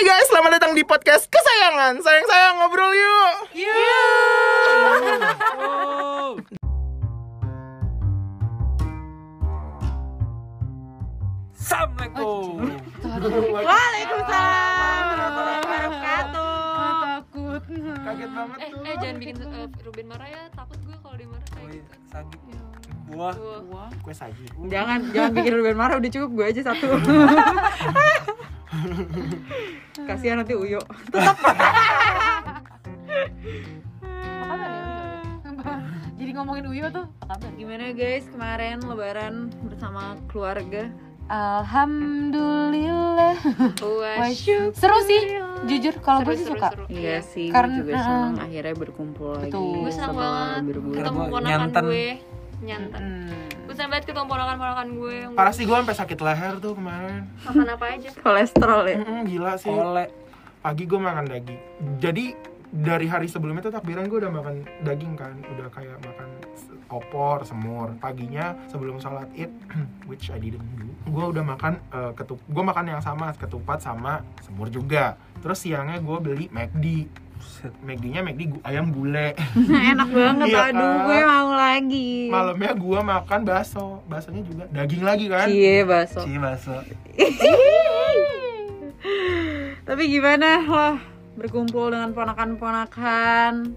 Hai guys, selamat datang di podcast kesayangan. Sayang-sayang ngobrol yuk. Assalamualaikum. Waalaikumsalam warahmatullahi wabarakatuh. takut Kaget banget Eh, tuh. eh jangan bikin uh, Ruben marah ya. Takut gue kalau dia marah Oh kayak iya, gitu. Sagi. Buah. Kue saji. jangan jangan bikin Ruben marah udah cukup gue aja satu kasihan nanti Uyo tetap Jadi ngomongin Uyo tuh apa kabar? gimana guys kemarin lebaran bersama keluarga Alhamdulillah. Wah, Seru sih, jujur kalau gue sih seru, suka. seru. iya sih Karena- gue juga senang akhirnya berkumpul lagi. Gue senang banget ketemu ponakan gue. Nyanten. Hmm. Gue senang banget ketemu ponakan-ponakan gue. yang Parah sih gue sampai sakit leher tuh kemarin. Makan apa aja. kolesterol ya Mm-mm, gila sih. Oleh. Pagi gue makan daging. Jadi dari hari sebelumnya tuh takbiran gue udah makan daging kan, udah kayak makan opor, semur. Paginya sebelum sholat id, which I didn't do, gue udah makan eh, ketup, gue makan yang sama ketupat sama semur juga. Terus siangnya gue beli McD. McD-nya McD ayam gulai. enak banget Iya aduh kan? gue mau lagi Malamnya gue makan bakso. Baksonya juga daging lagi kan. cie baso Cie bakso. tapi gimana loh berkumpul dengan ponakan-ponakan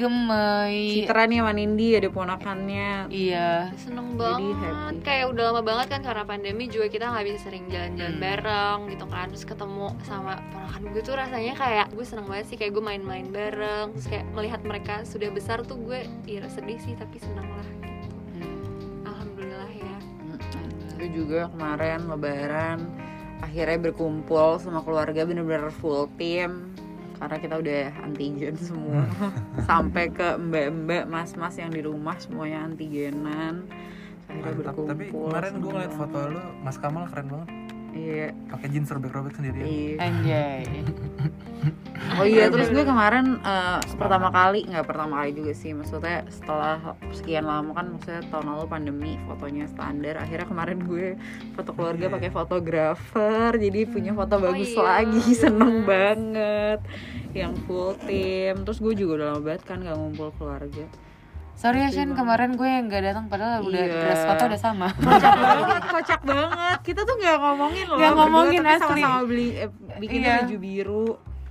Gemei. Citra nih sama Nindi ada ponakannya Iya. Seneng Jadi banget. happy. Kayak udah lama banget kan karena pandemi juga kita nggak bisa sering jalan-jalan Hmm. bareng gitu kan. Terus ketemu sama ponakan gue tuh rasanya kayak gue seneng banget sih kayak gue main-main bareng. Terus kayak melihat mereka sudah besar tuh gue ya sedih sih tapi seneng lah gitu. Alhamdulillah ya. gue juga kemarin lebaran akhirnya berkumpul sama keluarga bener-bener full team karena kita udah antigen semua sampai ke mbak-mbak mas-mas yang di rumah semuanya antigenan akhirnya Mantap. berkumpul Tapi kemarin gue ngeliat foto lu, Mas Kamal keren banget. iya Pakai jeans robek-robek sendirian. iya Anjay. oh iya terus gue kemarin eh, pertama kali nggak pertama kali juga sih maksudnya setelah sekian lama kan maksudnya tahun lalu pandemi fotonya standar akhirnya kemarin gue foto keluarga Iya. pakai fotografer jadi punya foto bagus iya. lagi seneng banget yang full tim terus gue juga udah lama banget kan gak ngumpul keluarga Sorry ya Shen, kemarin gue yang gak datang padahal udah Iya. dress foto udah sama. kocak banget kocak banget kita tuh nggak ngomongin loh berdua, ngomongin, tapi asli. sama-sama beli eh, bikinnya Iya. baju biru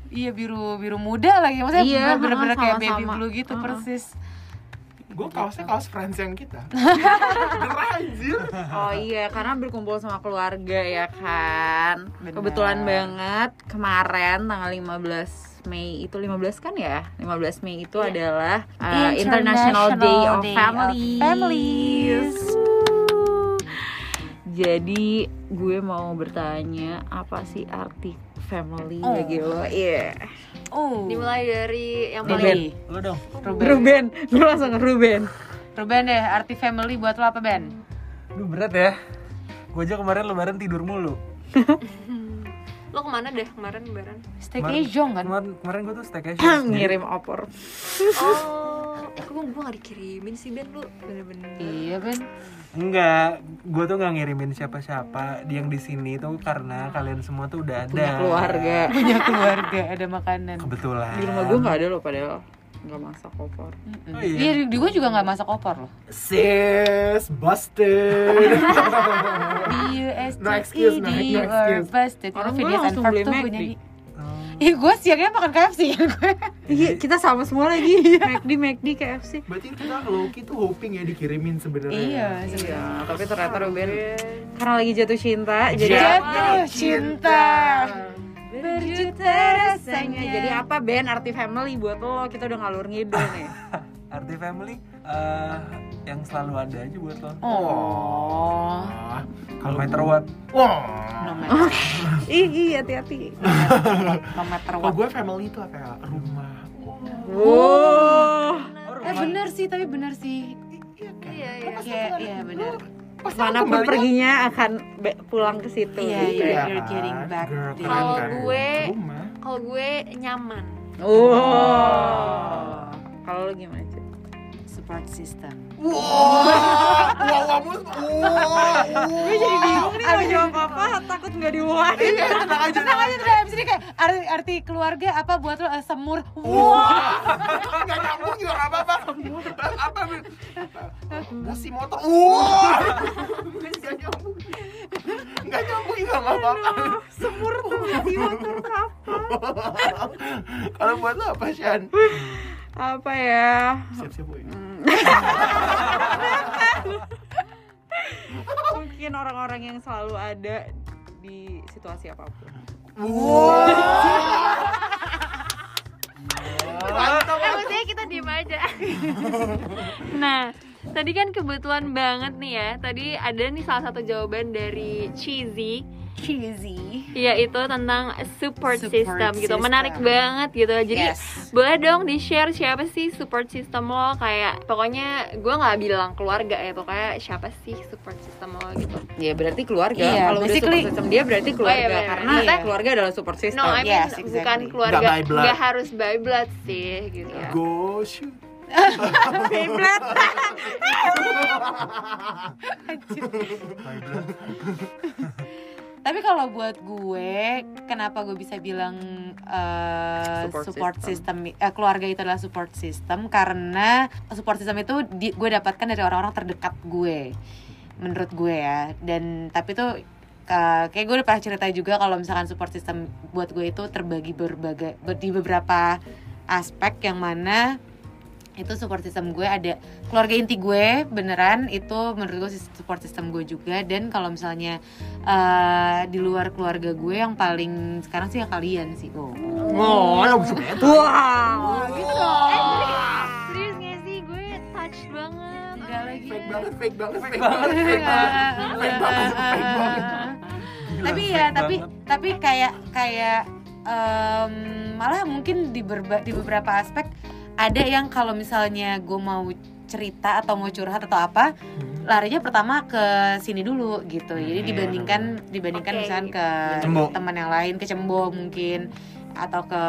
iya biru biru muda lagi. Maksudnya Iya, bener-bener kayak baby blue gitu Uh-uh. persis. Gue kaosnya kaos friends yang kita. Bener anjir. Oh iya, karena berkumpul sama keluarga ya kan. Benar. Kebetulan banget kemarin tanggal 15 Mei itu 15 kan ya? 15 Mei itu adalah uh, International, Day of Families. Families. Jadi gue mau bertanya apa sih arti family Oh. bagi lo? Iya. Oh. Dimulai dari yang Ruben. paling Lu dong. Ruben. Ruben, gue langsung ke Ruben. Ruben deh, arti family buat lo apa Ben? Aduh berat ya. Gue aja kemarin lebaran tidur mulu. lo ke mana deh kemarin lebaran? Staycation kan? Kemarin, kemarin gue tuh staycation. Ngirim opor. Oh, eh gue gue gak dikirimin sih Ben lu bener-bener. Iya Ben. Enggak, gue tuh nggak ngirimin siapa-siapa. Yang di sini tuh karena kalian semua tuh udah ada. Punya keluarga. Punya keluarga, ada makanan. Kebetulan. Di rumah gue nggak ada loh padahal nggak masak opor. Oh iya. Iya, di gue juga gak masak opor loh. Sis, busted. B U S T No excuse, E no- D no or excuse. busted. Orang gue langsung beli McD. Oh. Ih, gue siangnya makan KFC kan gue. Iya, kita sama semua lagi. McD, McD, KFC. Berarti kita Loki tuh hoping ya dikirimin sebenarnya. Iya, Iya, tapi ternyata Ruben karena lagi jatuh cinta, jadi Jatuh cinta. berjuta rasanya. Jadi apa Ben arti family buat lo? Kita udah ngalur ngidul nih. Arti family eh, yang selalu ada aja buat lo. Oh. Ah, No matter what. Wah. No matter, Ih, iya hati-hati. no matter Kalau what. gue family itu apa ya? Rumah. Wow. Eh bener sih, tapi bener sih. Iya iya. Iya, iya bener. Mana pun perginya akan be- pulang ke situ. Iya, gitu iya. ya. You're getting back keren Kalau kan? gue- Rumah. Kalau gue nyaman. Wow. Kalau lo gimana? Support system. Wah, wah, kamu, wah, Gue jadi bingung nih mau jawab apa, takut nggak diwawain. Iya, tenang aja. Tenang aja, tenang ini kayak arti, arti keluarga apa buat lo Eh, semur Wah, nggak nyambung juga nggak apa-apa. Apa? Busi motor. Wah, nggak nyambung. Nggak nyambung juga nggak apa-apa. semur di motor apa Kalau buat lo apa, Shan? apa ya Siap-siap, Boy. Mungkin orang-orang yang selalu ada di situasi apa pun Mantap. Eh, maksudnya kita diem aja. nah, tadi kan kebetulan banget nih ya. Tadi ada nih salah satu jawaban dari Cheesy cheesy yaitu tentang support, Support system gitu. system. Menarik banget gitu. Jadi Yes. boleh dong di share siapa sih support system lo kayak pokoknya gue nggak bilang keluarga ya pokoknya siapa sih support system lo gitu. ya berarti keluarga Iya, kalau udah support system dia berarti keluarga Oh, iya, bener. karena Iya. keluarga adalah support system No, I mean Yes, exactly. bukan keluarga Nggak by blood. nggak harus by blood sih gitu. Go shoot. Beyblade. Tapi kalau buat gue, kenapa gue bisa bilang uh, Support support, system. system, eh, keluarga itu adalah support system karena support system itu di- gue dapatkan dari orang-orang terdekat gue, menurut gue ya. Dan tapi tuh uh, kayak gue udah pernah cerita juga kalau misalkan support system buat gue itu terbagi berbagai ber- di beberapa aspek yang mana itu support system gue ada keluarga inti gue beneran itu menurut gue support system gue juga. Dan kalau misalnya eh, di luar keluarga gue yang paling sekarang sih ya kalian sih oh Oh, ya wow. Gitu Serius gak sih? Gue touch banget. Enggak lagi. Fake banget, fake banget, fake Fake banget, banget. fake banget, fake banget, fake banget. Gila, tapi ya tapi tapi kayak kayak em, malah mungkin di berba- di beberapa aspek ada yang kalau misalnya gue mau cerita atau mau curhat atau apa larinya pertama ke sini dulu gitu jadi Hmm. dibandingkan dibandingkan Oke, misalkan gitu. ke teman yang lain ke cembo mungkin atau ke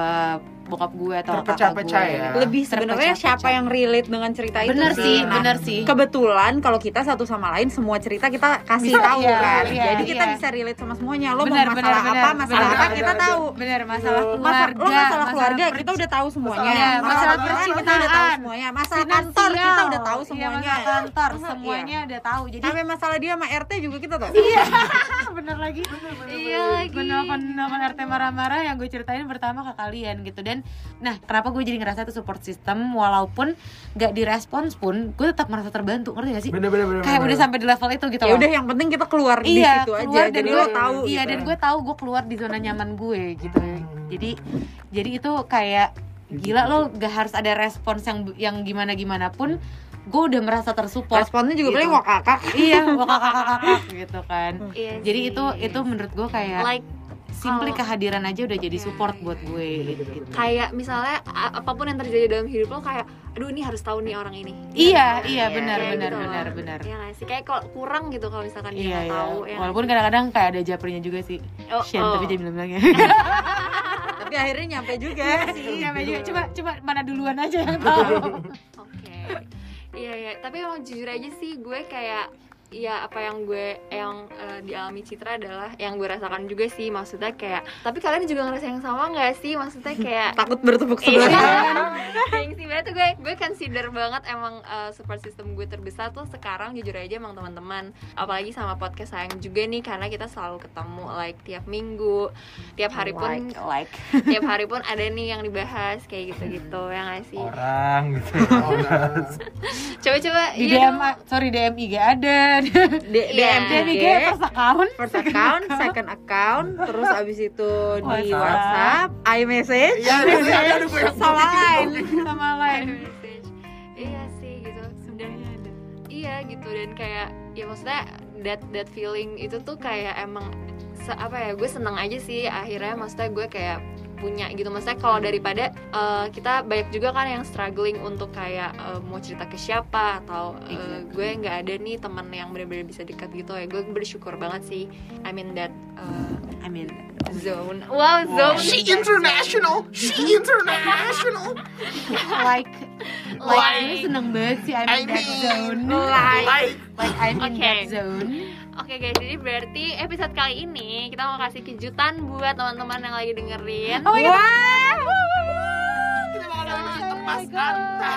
bokap gue atau Terpecah-pecah kakak gue. ya. lebih sebenarnya siapa yang relate dengan cerita itu bener sih? Nah, bener sih. kebetulan kalau kita satu sama lain semua cerita kita kasih Bisa, tahu iya, kan? iya, jadi kita iya. bisa relate sama semuanya. Lo Bener, mau bener, masalah bener, apa masalah bener, apa bener, kita bener. tahu. bener masalah Betul. Masa, keluarga lo masalah keluarga per- kita udah tahu semuanya. Iya, masalah masalah percintaan kita udah tahu semuanya. Masalah kantor kita udah tahu Iya, semuanya. masalah kantor Masa- semuanya udah tahu. Jadi sampai masalah dia sama RT juga kita tahu. Iya. Bener lagi. Iya lagi. nelfon RT marah-marah yang gue ceritain pertama ke kalian gitu. Dan nah kenapa gue jadi ngerasa itu support system walaupun gak direspons pun gue tetap merasa terbantu ngerti gak sih Bener, bener, bener. kayak bener. udah sampai di level itu gitu ya loh udah yang penting kita keluar di iya situ aja keluar dan jadi gue lo tahu iya gitu. dan gue tahu gue keluar di zona nyaman gue gitu jadi jadi itu kayak gila lo gak harus ada respons yang yang gimana gimana pun gue udah merasa tersupport responnya juga gitu. paling wah kakak iya wah kakak kakak kakak gitu kan Iya jadi itu itu menurut gue kayak like simply kehadiran aja udah jadi Iya, support iya, buat gue gitu. kayak misalnya apa pun yang terjadi dalam hidup lo kayak aduh ini harus tahu nih orang ini Iya, iya benar Kayak benar gitu benar loh. benar. Iya nggak sih kayak kalau kurang gitu kalau misalkan dia Iya nggak iya. tahu ya Walaupun sih? kadang-kadang kayak ada japrinya juga sih. Oh, Shen, oh. tapi jangan bilang-bilangnya. tapi akhirnya nyampe juga Iya, juga. Coba coba mana duluan aja yang tahu. Oke. Iya iya, tapi emang jujur aja sih gue kayak ya apa yang gue yang eh, dialami Citra adalah yang gue rasakan juga sih maksudnya kayak tapi kalian juga ngerasa yang sama nggak sih? Maksudnya kayak takut bertepuk Iya. sebelah. Gengsi banget tuh gue gue consider banget emang uh, support system gue terbesar tuh sekarang jujur aja emang teman-teman. Apalagi sama podcast sayang juga nih karena kita selalu ketemu like tiap minggu. Tiap hari pun like. tiap hari pun ada nih yang dibahas kayak gitu-gitu ya nggak sih? Orang gitu coba-coba Di iya DM dong. sorry DM IG ada. D-. DM DM IG first account. first account, second account, terus abis itu di WhatsApp. WhatsApp, iMessage, yang sama lain. sama lain. iya sih gitu dan iya gitu dan kayak ya maksudnya that that feeling itu tuh kayak emang se apa ya gue seneng aja sih akhirnya maksudnya gue kayak punya gitu maksudnya kalau daripada eh, kita banyak juga kan yang struggling untuk kayak eh, mau cerita ke siapa atau eh, Exactly. gue nggak ada nih teman yang benar-benar bisa dekat gitu ya gue bersyukur banget sih I mean that eh, I mean, zone wow zone She international, she international. like like Like- seneng banget sih I'm I in that mean, zone. like, Like I'm in Okay. that zone. Oke guys, jadi berarti episode kali ini kita mau kasih kejutan buat teman-teman yang lagi dengerin. Oh my god. Kita bakal lagi tepas antar.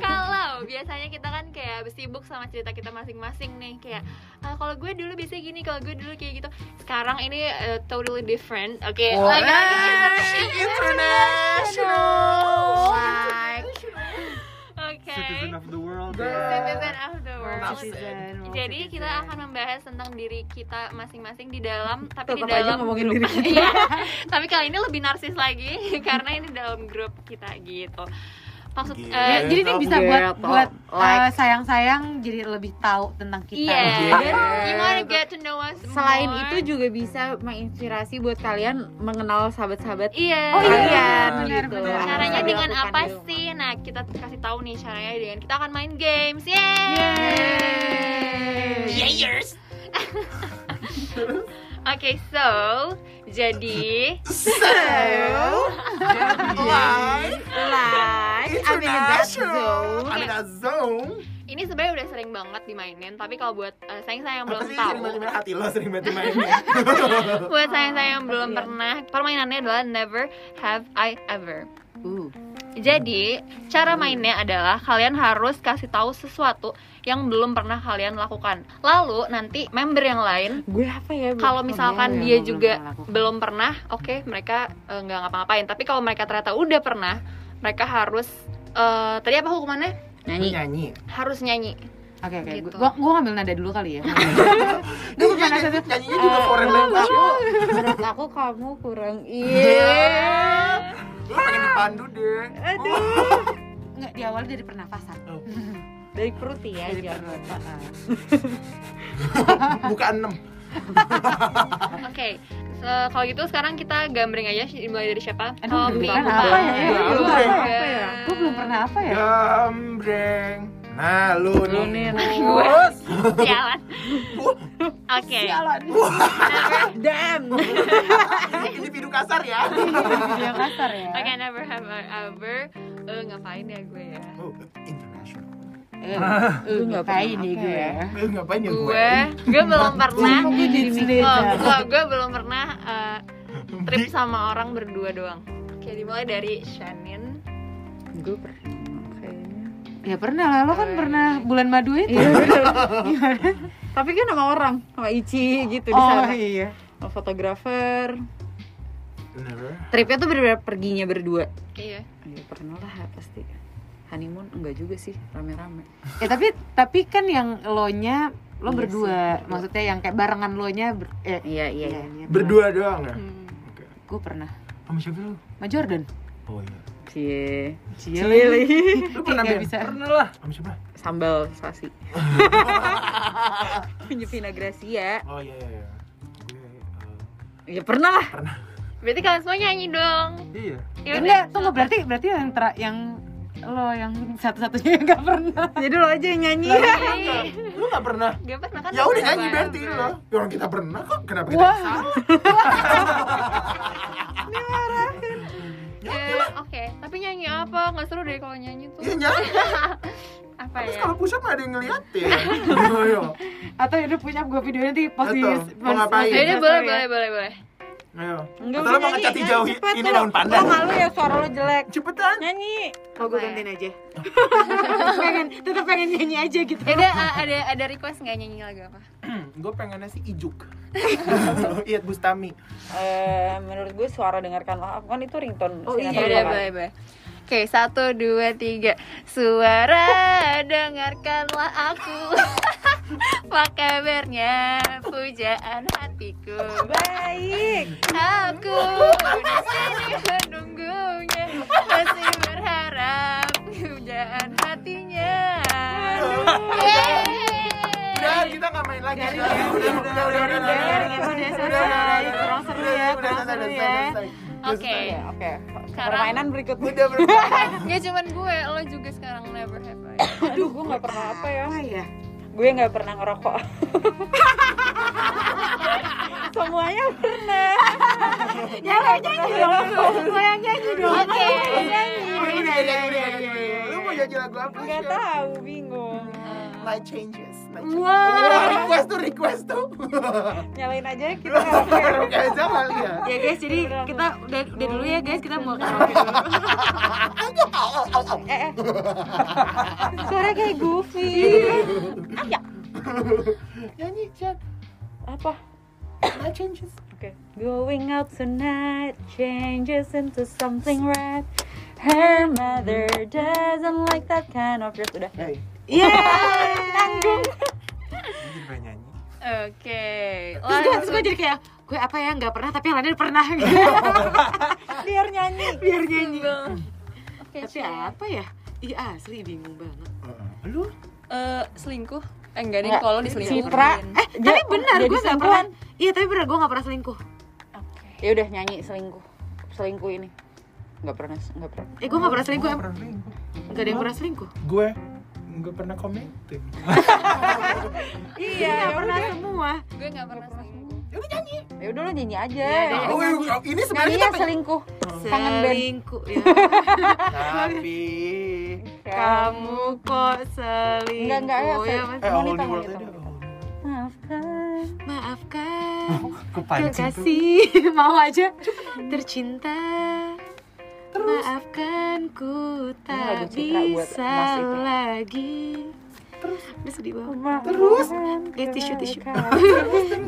Kalau biasanya kita kan kayak sibuk sama cerita kita masing-masing nih kayak "Ah, kalau gue dulu bisa gini, kalau gue dulu kayak gitu. Sekarang ini uh, totally different. Oke, Wah, lagi international. Oke. Citizen of the world. Ya. Citizen of the world. Citizen, Jadi citizen. kita akan membahas tentang diri kita masing-masing di dalam tapi di Tetap aja dalam ngomongin grup. diri kita. Iya. tapi kali ini lebih narsis lagi karena ini dalam grup kita gitu. Maksud Gitu. eh, Ya, jadi ini bisa buat Gitu. buat Like. eh, sayang-sayang jadi lebih tahu tentang kita. Iya, Yeah. dan you wanna get to know us Selain more. itu juga bisa menginspirasi buat kalian mengenal sahabat-sahabat Iya. Oh, iya, kalian benar, gitu. benar. Caranya Bisa dengan apa sih? Nah, kita kasih tahu nih caranya dengan kita akan main games. Yeay! Yayers. Oke, so jadi Like Like, I'm in that international. zone. I'm in that zone. ini sebenarnya udah sering banget dimainin, tapi kalau buat uh, sayang-sayang yang belum sih tahu, sering main hati lo sering banget mainnya? buat sayang-sayang yang belum Iya. pernah, permainannya adalah Never Have I Ever. Uh. Jadi, cara mainnya adalah kalian harus kasih tahu sesuatu yang belum pernah kalian lakukan. Lalu nanti member yang lain Gue apa ya? kalau belum- misalkan iya, dia belum juga pernah lakukan. belum pernah, oke mereka eh, nggak ngapa-ngapain. Tapi kalau mereka ternyata udah pernah, mereka harus eh, tadi apa hukumannya? nyanyi. Nyanyi. Harus nyanyi. Oke oke. Gitu. Gua gua ngambil nada dulu kali ya. Gue bukan nyanyinya juga foreign language. Menurut aku kamu kurang iya. Gue pengen dipandu deh. Enggak di awal dari pernafasan. Dari perut ya, Dari jangan. perut. Buka enam. Oke, se- kalau gitu sekarang kita gambring aja mulai dari siapa? Aduh, bukan apa ya? Iya, Gua belum apa apa ya? ya? Gua belum pernah apa ya? Gambreng. Nah, lu Lu nih. nih. Bos. Sialan. Oke. Sialan. Damn. Individu kasar ya. Video kasar ya. Oke, never have I ever eh, ngapain ya gue ya? Oh, international. Eh, Lu nggak ngapain nih apa gue ya? ya? Eh, ngapain ya gue? Gue, gue belum pernah. Gue Oh, gue, gue belum pernah eh, trip sama orang berdua doang. Oke, dimulai dari Shanin. Gue pernah. Ya pernah lah, lo kan pernah bulan madu itu. Iya Gimana? Tapi kan sama orang, sama Ici gitu di Oh sana. iya. Sama fotografer. Never. Tripnya tuh bener-bener perginya berdua. Iya. Ya pernah lah pasti. Honeymoon enggak juga sih, rame-rame. Ya tapi tapi kan yang lo nya lo Iya berdua, sih. maksudnya yang kayak barengan lo nya ber, eh, Iya, iya, iya. Berdua doang ya? Hmm. Oke. Gue pernah. Sama siapa lu? Sama Jordan. Oh iya. Cie. Cie. Lu pernah bisa. Pernah lah. Sama siapa? Sambal spasi. Punya Vina Gracia. Oh iya iya iya. Gue Ya pernah lah. Berarti kalian semua nyanyi dong. Iya. Ya Enggak, tunggu berarti berarti yang tera, yang lo yang satu-satunya yang gak pernah. Jadi lo aja yang nyanyi. Ih, lu gak pernah? Gak pernah kan? Ya udah nyanyi berarti lo. Ya orang kita pernah kok. Kenapa kita Wah. salah? Eh, Oke, tapi nyanyi apa? Nggak seru deh kalau nyanyi tuh. Iya nyanyi. Apa Terus ya? kalau push up nggak ada yang ngeliatin. Ayo. Atau udah punya gue video nanti di Atau, mau ngapain? Ya boleh, ya. boleh, boleh, boleh. Ayo. Enggak Atau lo mau ngecat hijau cepet ini daun pandan? Lo malu ya suara lo jelek. Cepetan. Nyanyi. Kalau gue ya? gantiin aja. pengen, tetap pengen nyanyi aja gitu. Ya uh, ada ada request nggak nyanyi lagu apa? Gue pengennya sih ijuk. Iyat Bustami. Eh, menurut gue suara dengarkanlah aku kan itu ringtone Oh, iya. Ya sinetron udah, kan. boleh. Oke, satu, dua, tiga. Suara dengarkanlah aku. Apa kabarnya pujaan hatiku? Baik. Aku di sini menunggunya, masih berharap pujaan hatinya. Udah, kita nggak main lagi. Udah, ya, udah, udah, udah, udah, udah, udah, udah udah, selesai. udah, Kurang seru udah, ya, udah, kurang udah, seru udah, ya. udah, udah. Oke. Oke, Permainan berikutnya. Udah berubah. Gak cuman gue, lo juga sekarang never have I. Aduh, gue nggak pernah apa ya. Gue nggak pernah ngerokok. Semuanya pernah. Ya lo nyanyi dong. Lo yang nyanyi dong. Oke. Udah, udah, udah, udah, udah. Lu mau nyanyi lagu apa? Nggak tahu, bingung. Night changes. Night changes. Wah. Wah, request tuh, request tuh. Nyalain aja kita Karaoke aja kali ya. Ya guys, jadi kita udah udah dulu ya guys, kita mau karaoke dulu. eh, eh. Suara kayak Goofy. Nyanyi, Chan. Apa? Night changes. Okay. Going out tonight changes into something red. Her mother doesn't like that kind of dress. Udah. Hey. Yeay! Tanggung. Ini jadi pengen nyanyi Oke. Terus gue, terus gue jadi kayak, gue apa ya nggak pernah tapi yang lainnya pernah gitu. Biar nyanyi. Biar nyanyi. Oke. Tapi apa ya? Iya asli bingung banget. Lu? Eh, selingkuh? Eh enggak deh, Enggak. kalau diselingkuhin. Citra. Eh, tapi benar gue nggak pernah. Iya tapi benar gue nggak pernah selingkuh. Ya udah nyanyi selingkuh. Selingkuh ini. Nggak pernah, nggak pernah. Eh gue nggak pernah selingkuh. Gua em. pernah selingkuh Nggak ada yang pernah selingkuh. Gue nggak pernah komentin. Iya, nggak pernah semua. Gue enggak pernah selingkuh. Ya udah nyanyi. Ya udah lo nyanyi aja. Ya Oh, oh, ini sebenarnya kita selingkuh. Kangen band. Selingkuh ya. tapi Kamu kok selingkuh Enggak, enggak, ya, ya, eh all new world. Maafkan. Maafkan tuh kekasih mau aja tercinta Maafkan ku tak bisa lagi. Terus? Udah sedih banget. Terus? Guys tisu tisu.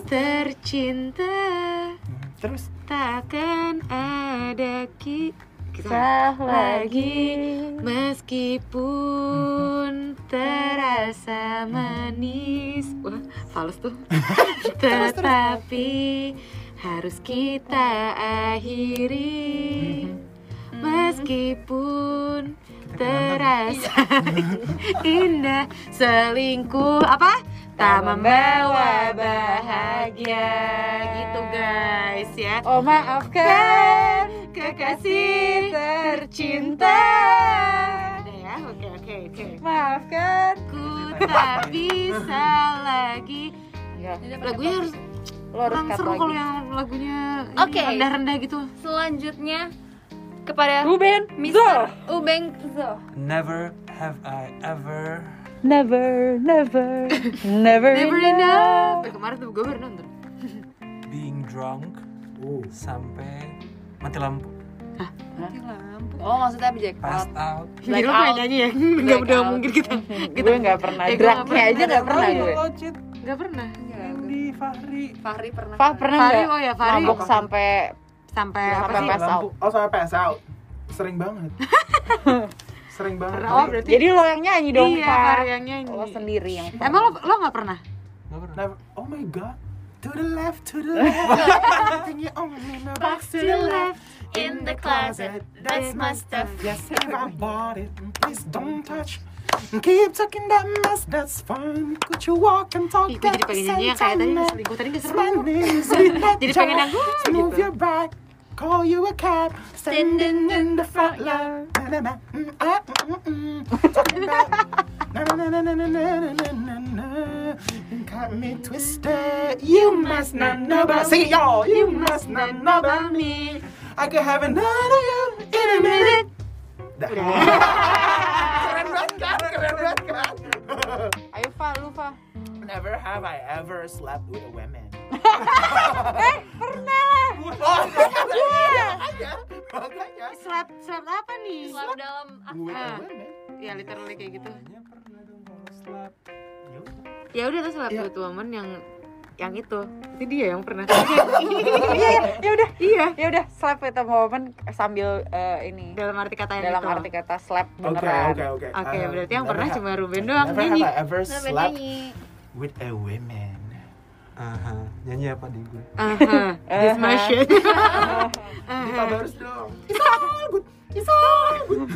Tercinta. Terus? Takkan ada ki kita lagi. Meskipun terasa manis. Wah, fals tuh. Tetapi harus kita akhiri Meskipun terasa indah Selingkuh apa? Tak membawa bahagia Gitu guys ya Oh maafkan kekasih tercinta. Udah ya, oke oke oke. Maafkan. Ku tak bisa lagi. Enggak. Lagunya harus Lo harus seru kalau yang lagunya Oke. rendah-rendah gitu. Selanjutnya kepada Ruben. Mr. Ubeng Zo. Never have I ever Never, never, never, Never enough. Eh, kemarin tuh gue baru nonton. being drunk Oh. sampai mati lampu Oh maksudnya jackpot. passed out Jadi lo pengen nyanyi ya? Gak udah mungkin kita. kita Gue nggak pernah. Eh, nggak Draknya aja nggak pernah gue. Locit Nggak pernah. Fahri Fahri pernah. Fah pernah Fahri, oh ya Fahri. Mabuk sampai Sampai apa Sampai sih? pass out. Oh sampai pass out. Sering banget. Sering banget. Oh berarti. Jadi lo yang nyanyi dong, iya, yang nyanyi. Lo sendiri yang Emang lo lo nggak pernah? Nggak pernah Never. Oh my god. To the left, to the left. Everything you own in the box to the left. In the closet, that's my stuff. Yes, if I bought it, please don't touch. Keep talking that mess, that's fine. Could you walk and talk Ih, gue jadi pengen nyanyi yang kayak tadi selingkuh tadi gak seru. Jadi pengen yang gue Move gitu. your back. call you a cab, standing in the front line. Mm, ah, mm, mm, got me twisted. You must not know about sing it, y'all. You must not know about me. I could have another you in a minute. You? Never have I ever slept with women. Pernah lah. Oh, iya, makanya. Slap slap apa nih? Selalu dalam Ah. Ya literally kayak gitu. Kayaknya pernah dong kalau slap Yaudah. Ya udah tuh slap Iya. with woman yang yang itu. Itu dia yang pernah. Iya, ya udah. iya. Ya udah, slap with a moment sambil eh, ini Dalam arti kata yang dalam itu. arti kata slap Oke, beneran. oke, oke. Oke, Uh, berarti yang pernah cuma Ruben doang Never nyanyi. have I ever nyanyi. with a woman. Aha, nyanyi apa di gue? Aha, this my shit. Diva Barus dong. It's all good. It's all good.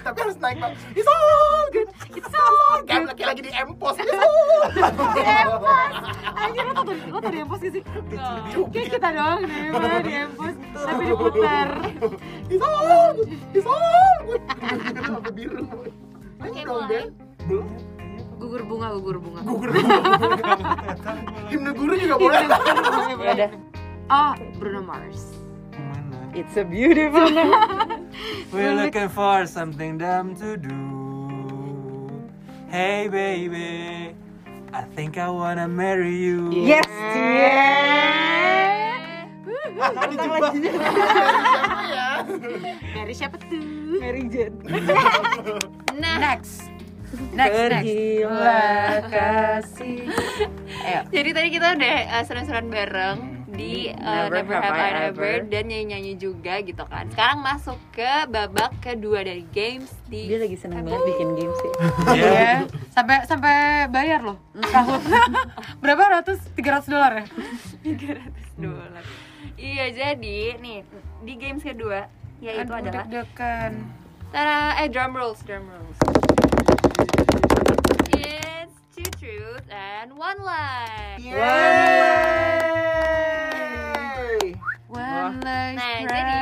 Tapi harus naik banget. It's all good. It's all good. Kayak lagi-lagi di empos. It's all good. Anjir lo tau lo tau di empos gak sih? Kayak kita doang nih, malah di empos tapi diputar. It's all good. It's all good. Biru. Ayo Oke, dong, mulai. Ben. Belum. Gugur bunga, gugur bunga. Gugur. Himne guru juga boleh. Ya udah. Oh, Bruno Mars. Mana? It's a beautiful night. We're looking for something dumb to do. Hey baby, I think I wanna marry you. Yes, Dari siapa tuh? Mary Jane. Nah, Next. Next, next. Pergilah kasih. Ayo. jadi tadi kita udah uh, seru-seruan bareng di uh, Never Never, Have Have I I Ever Ever. dan nyanyi-nyanyi juga gitu kan. Sekarang masuk ke babak kedua dari games di Dia lagi seneng banget bikin game sih. Iya. Sampai sampai bayar loh. Tahun. Berapa ratus? 300 dolar ya? 300 dolar. Iya, jadi nih di games kedua yaitu Aduh, adalah deg-degan. Tada, eh drum rolls, drum rolls. Truths and one lie. One last Nah, cry. jadi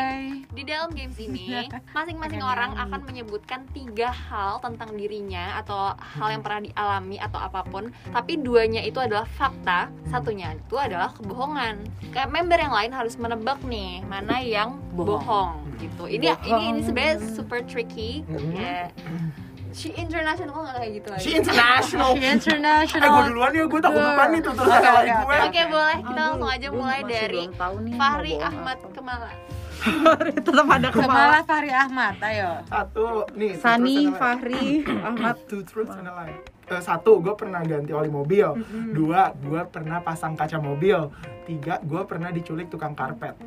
di dalam games ini masing-masing orang akan menyebutkan tiga hal tentang dirinya atau hal yang pernah dialami atau apa pun. Tapi duanya itu adalah fakta. Satunya itu adalah kebohongan. Kayak member yang lain harus menebak nih mana yang Bohong. bohong, gitu. Ini ini ini sebenarnya super tricky. Mhm. ya she international nggak kayak gitu She lagi international. She Eh international. gue duluan ya, gue takut lupa nih tuh terus Oke, salah oke, gue. oke boleh kita Aduh, langsung aja mulai dari nih Fahri Ahmad apa. Kemala Tetap ada kepala. Kemala Fahri Ahmad, ayo. Satu, nih. Sani. Fahri, Ahmad. Two truths and a lie. Eh, satu, gue pernah ganti oli mobil. Dua, gue pernah pasang kaca mobil. Tiga, gue pernah diculik tukang karpet.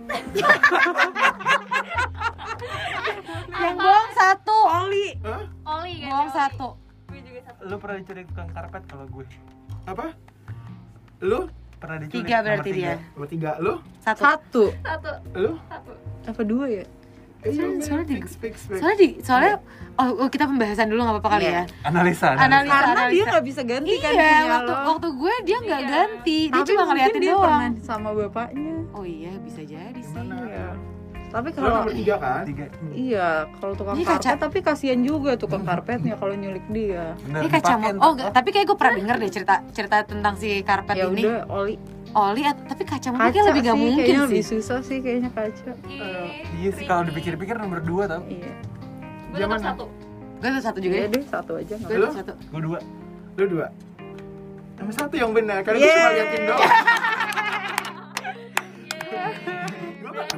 Yang bohong satu. Oli. Hah? Oli kan Bohong satu. gue juga satu Lu pernah diculik tukang karpet kalau gue Apa? Lu? pernah diculik. Tiga nomor berarti tiga. dia. Nomor tiga, lu? Satu. Satu. satu Lu? satu Apa dua ya? Eh, Soalnya- soalnya di-. Soalnya di soalnya oh, oh, kita pembahasan dulu nggak apa-apa kali Iya. ya. Analisa. Analisa. Karena dia analisa. nggak bisa ganti kan Iya, waktu lo. waktu gue dia nggak Iya. ganti, dia Tapi cuma ngeliatin dia doang. sama bapaknya. Oh iya, bisa jadi sih. Iya. Tapi kalau nomor tiga kan? Tiga. iya, kalau tukang Ini karpet kaca- tapi kasihan juga tukang karpetnya kalau nyulik dia. Bener, Ini kaca dipakein mo- Oh, tapi kayak gue pernah denger deh cerita cerita tentang si karpet Ya ini. udah, oli. Oli, tapi kaca Kaca kayak lebih gak sih, mungkin kayaknya sih. lebih susah sih kayaknya kaca. Iya sih kalau dipikir-pikir nomor dua tau. Iya. gue tetap Zaman satu Gue tuh satu juga Iya ya. deh, satu aja Gue tuh satu. Gue dua. Lu dua. Nomor satu yang benar, karena gue cuma liatin doang.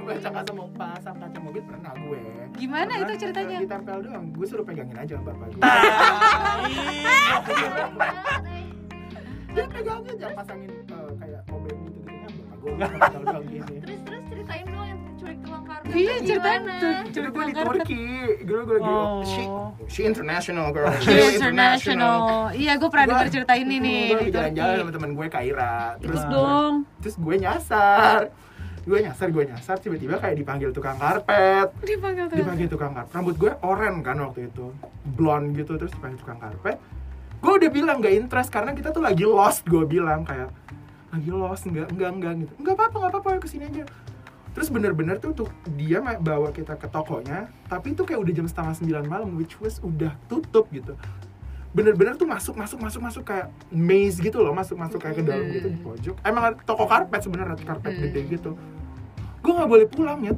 pernah kaca mau pasang kaca mobil pernah gue. Gimana itu ceritanya? Ditempel doang, gue suruh pegangin aja sama bapak gue. Dia pegangin, jangan pasangin eh, kayak mobil gitu gitu kan gue gini. terus terus ceritain dong yang culik tukang karpet Iya, ceritain gue di Tukang karpet. Turki, dulu gue lagi Oh. she, she international girl, She international. Iya, gue pernah denger cerita ini nih Gue jalan-jalan sama temen gue Kaira, terus Terus dong. terus gue nyasar gue nyasar gue nyasar tiba-tiba kayak dipanggil tukang karpet Dipanggil tuh. dipanggil tukang karpet rambut gue oren kan waktu itu blonde gitu terus dipanggil tukang karpet gue udah bilang gak interest karena kita tuh lagi lost gue bilang kayak lagi lost enggak enggak enggak gitu. Enggak apa-apa enggak apa-apa ke sini aja. Terus bener-bener tuh, tuh dia bawa kita ke tokonya tapi itu kayak udah jam setengah sembilan malam which was udah tutup gitu. Bener-bener tuh masuk masuk masuk masuk kayak maze gitu loh masuk masuk kayak ke dalam gitu di pojok. Emang ada toko karpet sebenarnya karpet gede gitu. Gue nggak boleh pulang ya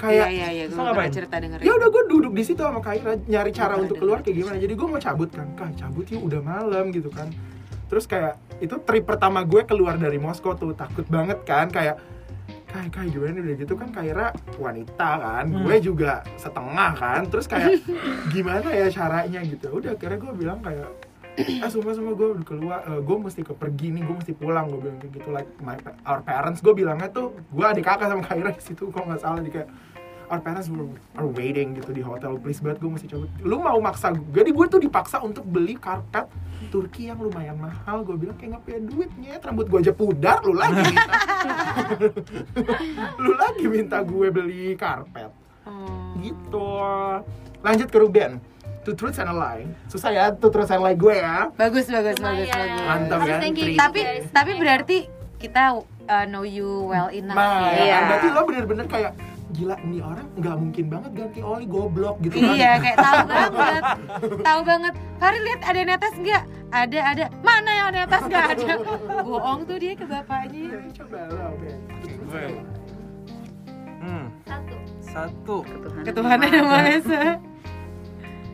kayak iya, iya, gue Terus pernah ngapain? cerita denger. ya udah gue duduk di situ sama Kaira nyari cara Gimana untuk dong? keluar kayak gimana jadi gue mau cabut kan kak cabut yuk udah malam gitu kan terus kayak itu trip pertama gue keluar dari Moskow tuh takut banget kan kayak kayak kayak gimana udah gitu kan Kaira wanita kan Hmm. gue juga setengah kan terus kayak gimana ya caranya gitu udah akhirnya gue bilang kayak ah sumpah sumpah gue keluar eh, gue mesti ke pergi nih gue mesti pulang gue bilang kayak gitu like my our parents gue bilangnya tuh gue adik kakak sama Kaira di situ kok nggak salah di kayak our parents were, are waiting gitu di hotel please banget gue mesti cabut lu mau maksa gue jadi gue tuh dipaksa untuk beli karpet Turki yang lumayan mahal gue bilang kayak nggak punya duitnya rambut gue aja pudar lu lagi minta lu lagi minta gue beli karpet Oh. gitu lanjut ke Ruben Two truths and a lie susah ya two truths and a lie gue ya Bagus, bagus, bagus, Lumayan. bagus. Mantap Harus kan? Tapi guys. tapi berarti kita uh, know you well enough Nah, ya. berarti lo bener-bener kayak gila ini orang nggak mungkin banget ganti oli goblok gitu kan Iya, kayak tahu banget. Tahu banget. Fahri lihat ada yang netes nggak? Ada, ada. Mana yang ada netes nggak ada? Bohong tuh dia ke bapaknya. Ya, coba lo Ben Oke, gue. Hmm, satu satu. Ketuhanan. Ketuhanan yang Maha Esa.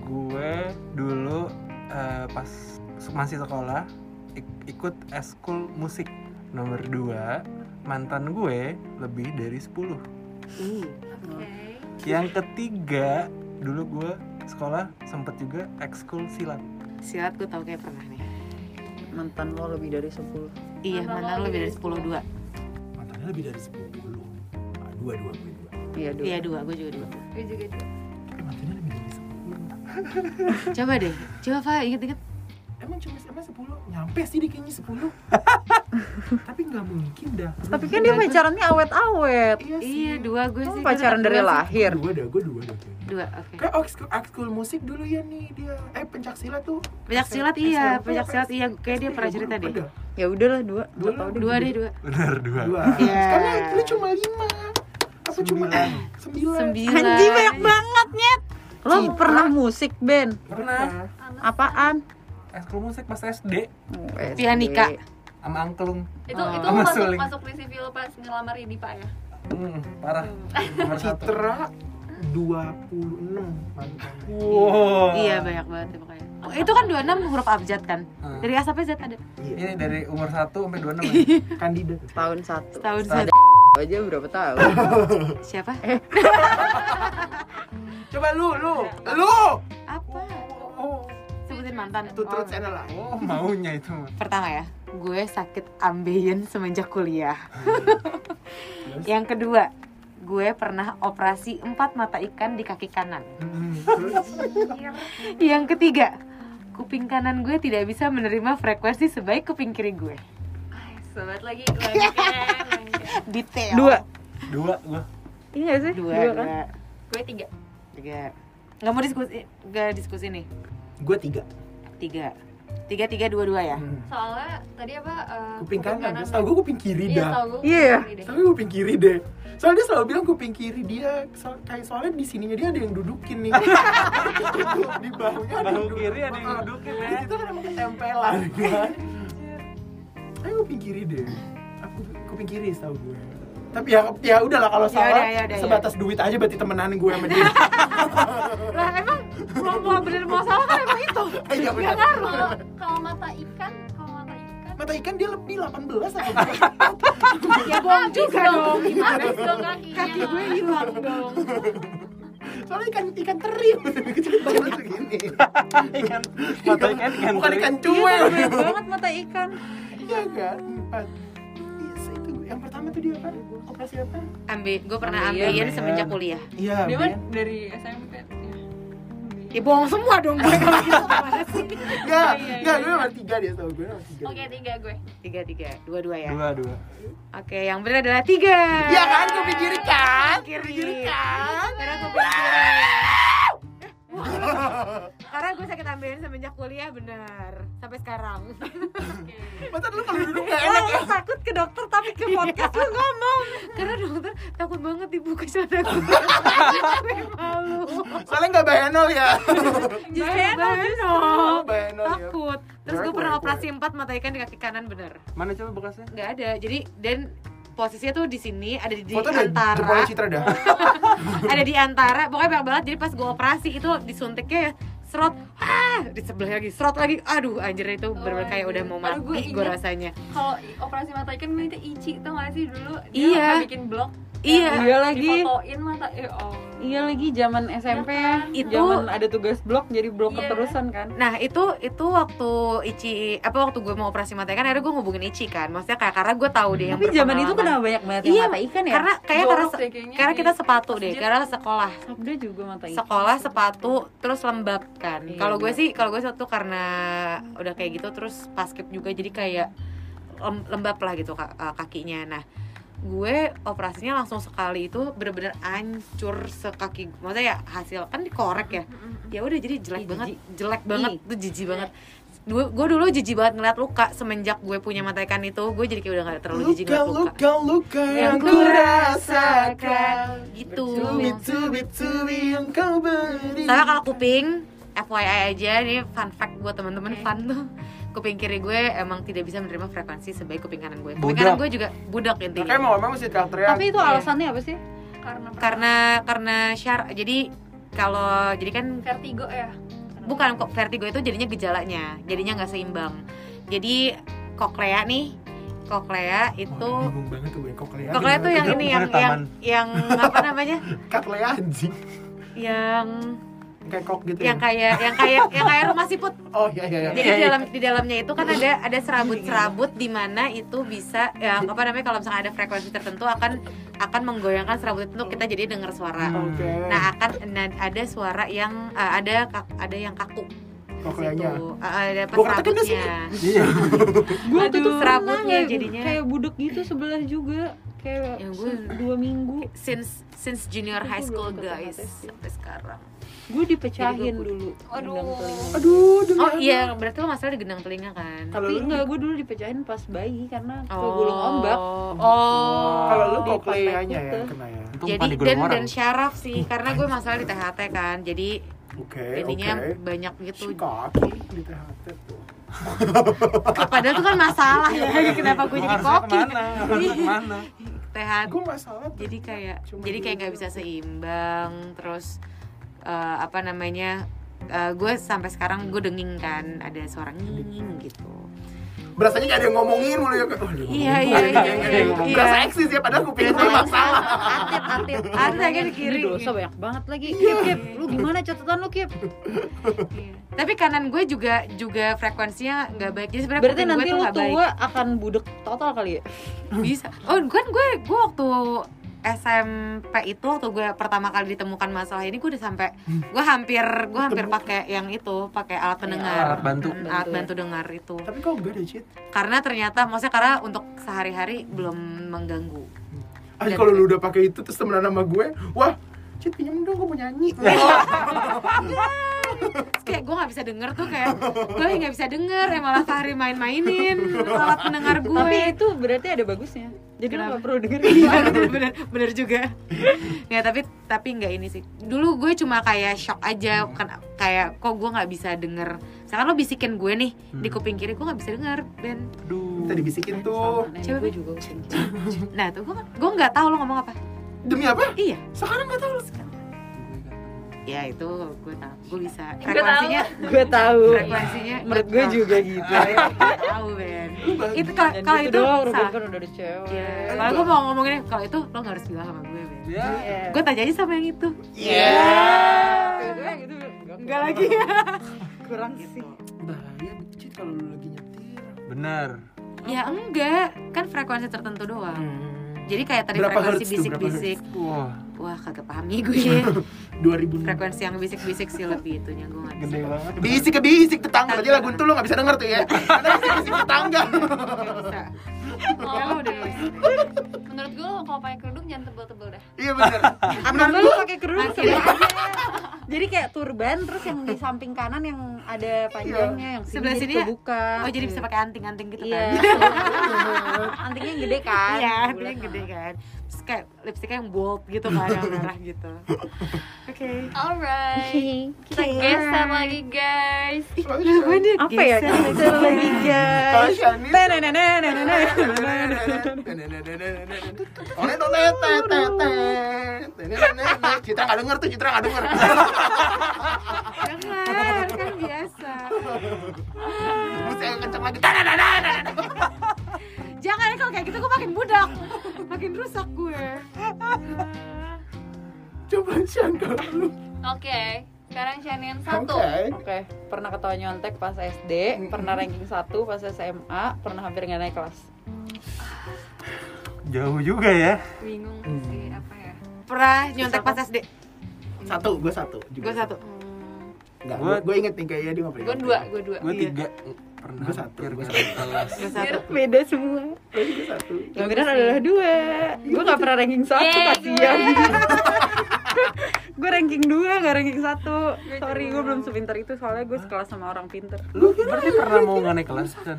Gue dulu eh, pas masih sekolah ik- ikut eskul musik nomor 2 mantan gue lebih dari 10 Oke. yang ketiga dulu gue sekolah sempet juga ekskul silat Silat gue tau kayak pernah nih. mantan lo lebih dari 10 Iya, Mantan mana lo lebih dari lebih 10 dua. Mantannya lebih dari 10 ah, Dua, dua, gue dua iya dulu Iya dua, gue juga dua. Gue juga juga. Eh, mantannya lebih dari 10 Coba deh, coba Pak inget-inget. Emang cuma emang 10? Nyampe sih dia kayaknya 10 Tapi nggak mungkin dah tapi kan dia pacarannya awet-awet Iya sih Iya dua gue sih. pacaran dari lahir Dua dah, gue dua dah Dua, oke. Kayak ekskul, ekskul musik dulu ya nih dia Eh pencak silat tuh Pencak silat iya, pencak silat iya. Kayak dia pernah cerita deh. ya udahlah dua Dua Nggak tahu deh. Dua deh dua. benar dua Dua Iya. Karena lu cuma lima Apa cuma Sembilan. Sembilan anjing banyak banget nyet lo pernah musik Ben pernah apaan ekskul musik pas SD Oh. Pianika. sama angklung Itu Oh. itu masuk suling. masuk di civil pas ngelamar ini Pak ya. Hmm, parah nomor satu Citra 26 mantan wow Iya banyak banget ya pokoknya. Oh, itu kan 26 huruf abjad kan? Hmm. Dari A sampai Z ada. Iya ini dari umur 1 sampai 26 ya? Kandidat tahun satu Tahun Tahun- satu. aja berapa tahun Siapa? Coba lu, lu Lu Apa? Oh, Mantan. Truth Oh. and a lie oh maunya itu. Pertama ya, gue sakit ambeien semenjak kuliah. Yang kedua, gue pernah operasi empat mata ikan di kaki kanan. Hmm? Yang ketiga, kuping kanan gue tidak bisa menerima frekuensi sebaik kuping kiri gue. Sobat lagi lengket, lengket. Detail. dua dua gua iya gak sih Dua, dua dua, kan Gue tiga. tiga. Nggak mau diskusi, nggak diskusi nih. Gue tiga Tiga. Tiga, tiga, dua, dua ya. Hmm. Soalnya tadi apa? eh, Kuping kanan, ya? tau gue kuping kiri Iya, dah tau gue. Iya. kuping kiri deh. Tapi kuping kiri deh Soalnya dia selalu bilang kuping kiri dia so- Kayak soalnya di sininya dia ada yang dudukin nih Di bahunya ada bahu yang kiri ada yang dudukin ya Itu kan emang ketempelan kan Tapi kuping kiri deh Aku kuping kiri tau gue tapi ya ya udahlah kalau Ya salah udah, ya udah, ya sebatas duit aja berarti temenan gue sama dia. Iya benar. Kalau kalau mata ikan, kalau mata ikan Mata ikan dia lebih 18 apa? Ya bohong juga dong. Sih dong kakinya? Kaki gue hilang dong. Soalnya ikan ikan teri kecil-kecil segini. ikan mata ikan ikan Bukan teri. ikan iya cuek. banyak banget mata ikan Iya kan? Itu yang pertama tuh dia apa? Operasi apa? Ambe, gue pernah Ambeien. ambeien semenjak kuliah. Iya. Dia dari SMP. Ya. Ya bohong semua dong gue kalau gitu gimana sih? Enggak, Iya, iya, enggak, iya. gue nomor tiga dia tau gue nomor tiga. Oke, tiga gue. Tiga tiga, dua dua ya. dua dua Oke, yang benar adalah tiga. Iya kan, gue kiri kan? Kiri. Kiri kan? Karena gue kiri. Karena gue sakit ambeien semenjak kuliah benar sampai sekarang. Masa lu kalau duduk gak enak ya? takut ke dokter tapi ke podcast lu ngomong Karena dokter takut banget dibuka celana gue. Malu. Soalnya gak bayanol ya? Justru Oh, bayanol ya. takut. Terus gue pernah operasi empat mata ikan di kaki kanan bener. mana coba bekasnya Nggak ada. Jadi dan posisinya tuh di sini ada di, di Foto ada antara jempolnya Citra dah. ada di antara pokoknya banyak banget jadi pas gue operasi itu disuntiknya ya serot ah di sebelah lagi serot lagi aduh anjir itu bener-bener kayak udah mau Aduh, gue mati gue rasanya Kalau operasi mata ikan gue itu Ici tau gak sih dulu? Dia Iya. bikin blog. Iya. yang Iya lagi. Difotoin mata eh oh. iya lagi zaman SMP Iya kan? Itu- zaman ada tugas blog jadi blog Iya. keterusan kan Nah itu itu waktu Ici apa waktu gue mau operasi mata ikan akhirnya gue ngubungin Ici kan maksudnya kayak karena gue tahu deh yang tapi zaman itu kenapa banyak banget Iya, yang mata ikan ya karena kayak karena deh karena kita sepatu deh karena sekolah Sabda juga mata ikan sekolah sepatu terus lembab kan Iya, kalau gue iya. sih kalau gue suatu karena udah kayak gitu terus basket juga jadi kayak lem- lembab lah gitu ka- kakinya nah gue operasinya langsung sekali itu bener-bener hancur sekaki maksudnya ya hasil kan dikorek ya. Ya udah jadi jelek Ih, banget. jijik. jelek banget. Ih. tuh jijik banget. Gue, gue dulu jijik banget ngeliat luka semenjak gue punya mata ikan itu. Gue jadi kayak udah gak terlalu jijik ngeliat luka. luka, luka yang Yang ku rasakan. Gitu. Tubi-tubi-tubi yang kau beri. Sama kalau kuping, FYI aja. Nih fun fact buat teman-teman. Oke. fun tuh kuping kiri gue emang tidak bisa menerima frekuensi sebaik kuping kanan gue. Kuping Budak. kanan gue juga budak Makanya intinya. mau ngomong mesti teriak-teriak tapi itu Iya. alasannya apa sih Karena Karena karena syar jadi kalau jadi kan vertigo ya. bukan kok vertigo itu jadinya gejalanya jadinya nggak seimbang jadi koklea nih koklea itu bingung banget tuh gue koklea koklea tuh yang ini yang yang taman. yang apa namanya koklea anjing yang kayak kok gitu yang ya kayak yang kayak yang kayak rumah siput oh iya iya iya Jadi di dalam di dalamnya itu kan ada ada serabut-serabut di mana itu bisa ya apa namanya kalau misalnya ada frekuensi tertentu akan akan menggoyangkan serabut itu kita jadi dengar suara. oke Nah akan nah, ada suara yang eh, ada ada yang kaku. di kokleanya situ. Eh, ada apa serabutnya. Iya. gue tuh serabutnya jadinya. kayak budek gitu sebelah juga kayak Ya, gue- dua minggu Since since junior high school guys sampai sekarang. Gue dipecahin dulu Aduh. aduh demi Oh iya berarti lo masalah di gendang telinga kan? kalau tapi lu enggak gue dulu dipecahin pas bayi karena Oh. kegulung ombak. Oh. kalau lu Di kokleanya kotak ya kena ya? Jadi dan orang. dan syaraf sih karena gue masalah di THT kan. Jadi oke ininya oke. banyak gitu. Si kaki di THT tuh. Padahal itu kan masalah ya kenapa gue jadi koki? ke mana? THT gue masalah jadi kayak jadi kayak dulu nggak bisa seimbang terus eh, apa namanya eh, gue sampai sekarang gue denging kan ada suara nging gitu. Berasanya gak ada yang ngomongin mulu ya oh, Iya, iya, iya, iya. berasa eksis ya padahal kuping gue masalah atit atit ada kan di kiri Ini dosa banyak banget lagi. Kip, Kip, lu gimana catatan lu Kip? Iya. tapi kanan gue juga juga frekuensinya nggak baik. Jadi sebenarnya Berarti nanti tuh lu tua akan budek total kali ya? bisa. Oh kan gue gue waktu SMP itu waktu gue pertama kali ditemukan masalah ini gue udah sampai gue hampir gue hampir pakai yang itu pakai alat pendengar. alat bantu. Alat bantu dengar itu. Tapi kok enggak deh karena ternyata maksudnya karena untuk sehari-hari belum mengganggu. Ah kalau lu udah pakai itu terus temenan sama gue wah Cit pinjam dong gue mau nyanyi Terus kayak gue nggak bisa denger tuh kayak gue nggak bisa denger ya malah Fahri main-mainin alat pendengar gue Tapi itu berarti ada bagusnya. Jadi lu Kenapa? gak perlu dengerin Iya bener, bener, bener juga. Ya tapi tapi nggak ini sih. Dulu gue cuma kayak shock aja kan kayak kok gue nggak bisa denger. Misalkan lo bisikin gue nih di kuping kiri gue nggak bisa denger Ben. Aduh. kita dibisikin tuh. Coba, gue juga nah tuh gue gue nggak tahu lo ngomong apa. Demi apa? Iya. Sekarang nggak tahu ya itu gue tahu gue bisa frekuensinya Gue tahu. Frekuensinya Menurut gue juga gitu. Gue tahu Ben. Itu kalau gitu itu kan udah ada cewek. Ya kalau gue mau ngomongin kalau itu lo nggak harus bilang sama gue Ben. Ya. gue tanya aja sama yang itu. Iya. Gue gitu enggak lagi. Kurang gitu. bahaya Cit kalau lu lagi nyetir. Bener. ya enggak. Kan frekuensi tertentu doang jadi kayak tadi Berapa frekuensi bisik-bisik. Wah, wah kagak paham nih gue 2000 frekuensi yang bisik-bisik sih lebih itunya gue nggak bisa. gede banget. bisik ke bisik tetangga aja lagu itu lu gak bisa denger tuh ya. Karena bisik bisik tetangga bisa. Ya lo udah. Menurut gue lo kalau pakai kerudung jangan tebel-tebel dah. Iya bener. Atau lu pakai kerudung? Masih. sama aja Jadi kayak turban terus yang di samping kanan yang ada panjangnya yang sini Sebelah sini ya? kebuka oh jadi bisa pakai anting-anting gitu Iya. Kan Antingnya yang gede kan? Iya yang gede kan terus kayak lipstiknya yang bold gitu kan yang merah gitu. Oke. Alright. Kita geser lagi guys. Apa ya? Kita lagi guys. Citra nggak denger tuh Citra nggak denger. Jangan kan biasa. Mesti yang kenceng lagi. Jangan kalau kayak gitu gue makin budak. Makin rusak gue. Coba kalau lu oke sekarang Shanian satu. Oke. Oke, pernah ketawa nyontek pas SD, pernah ranking 1 pas SMA, pernah hampir nggak naik kelas. Jauh juga ya. bingung sih apa ya? Pernah nyontek pas SD Satu, gue satu gue satu. Enggak, Gua- gue inget nih kayaknya dia nggak pernah gue dua gue dua. Gue Iya. tiga. Pernah Gua satu, nggak satu. kelas. gue satu Beda semua. Gue satu Gamiran adalah dua. Gue nggak pernah ranking 1 Yeay, kasihan. gue ranking 2 nggak ranking 1 Sorry, gue belum sepinter itu soalnya gue sekelas sama orang pinter. Lu berarti pernah mau nggak naik kelas kan?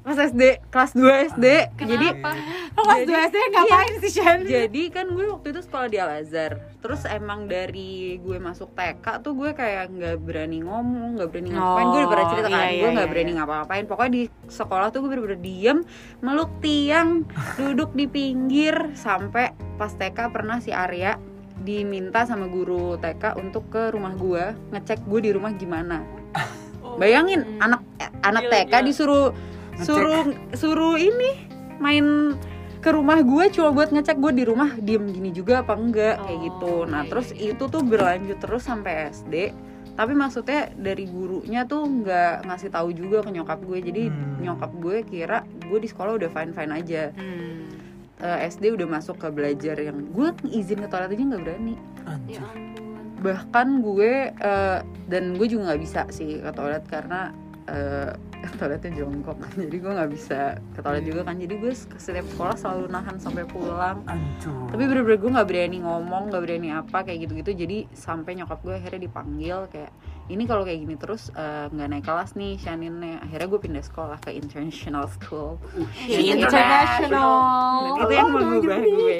Pas SD, kelas 2 SD. Jadi kenapa lo kelas dua SD ngapain sih Shan Jadi kan gue waktu itu sekolah di Al Azhar. Terus emang dari gue masuk TK tuh gue kayak nggak berani ngomong, nggak berani ngapain. gue udah pernah cerita kan, iya, iya, gue nggak iya, berani iya. ngapa-ngapain. Pokoknya di sekolah tuh gue bener-bener diem, meluk tiang, duduk di pinggir sampai pas TK pernah si Arya diminta sama guru TK untuk ke rumah gue ngecek gue di rumah gimana bayangin Hmm. anak eh, anak Gila, TK gila. disuruh suruh suruh ini main ke rumah gue cuma buat ngecek gue di rumah diem gini juga apa enggak kayak Oh, gitu nah iya, terus iya. itu tuh berlanjut terus sampai SD tapi maksudnya dari gurunya tuh nggak ngasih tahu juga ke nyokap gue jadi Hmm. nyokap gue kira gue di sekolah udah fine fine aja Hmm. Eh, SD udah masuk ke belajar yang gue izin ke toilet aja nggak berani Anjir. ya bahkan gue eh, dan gue juga nggak bisa sih ke toilet karena eh, toiletnya jongkok. Jadi gue nggak bisa ke toilet juga kan. Jadi gue ke setiap sekolah selalu nahan sampai pulang. Ancur. tapi bener-bener gue nggak berani ngomong nggak berani apa kayak gitu-gitu. Jadi sampai nyokap gue akhirnya dipanggil kayak ini kalau kayak gini terus eh, nggak naik kelas nih Shaninnya. Akhirnya gue pindah sekolah ke international school. International. dan itu yang mengubah gue.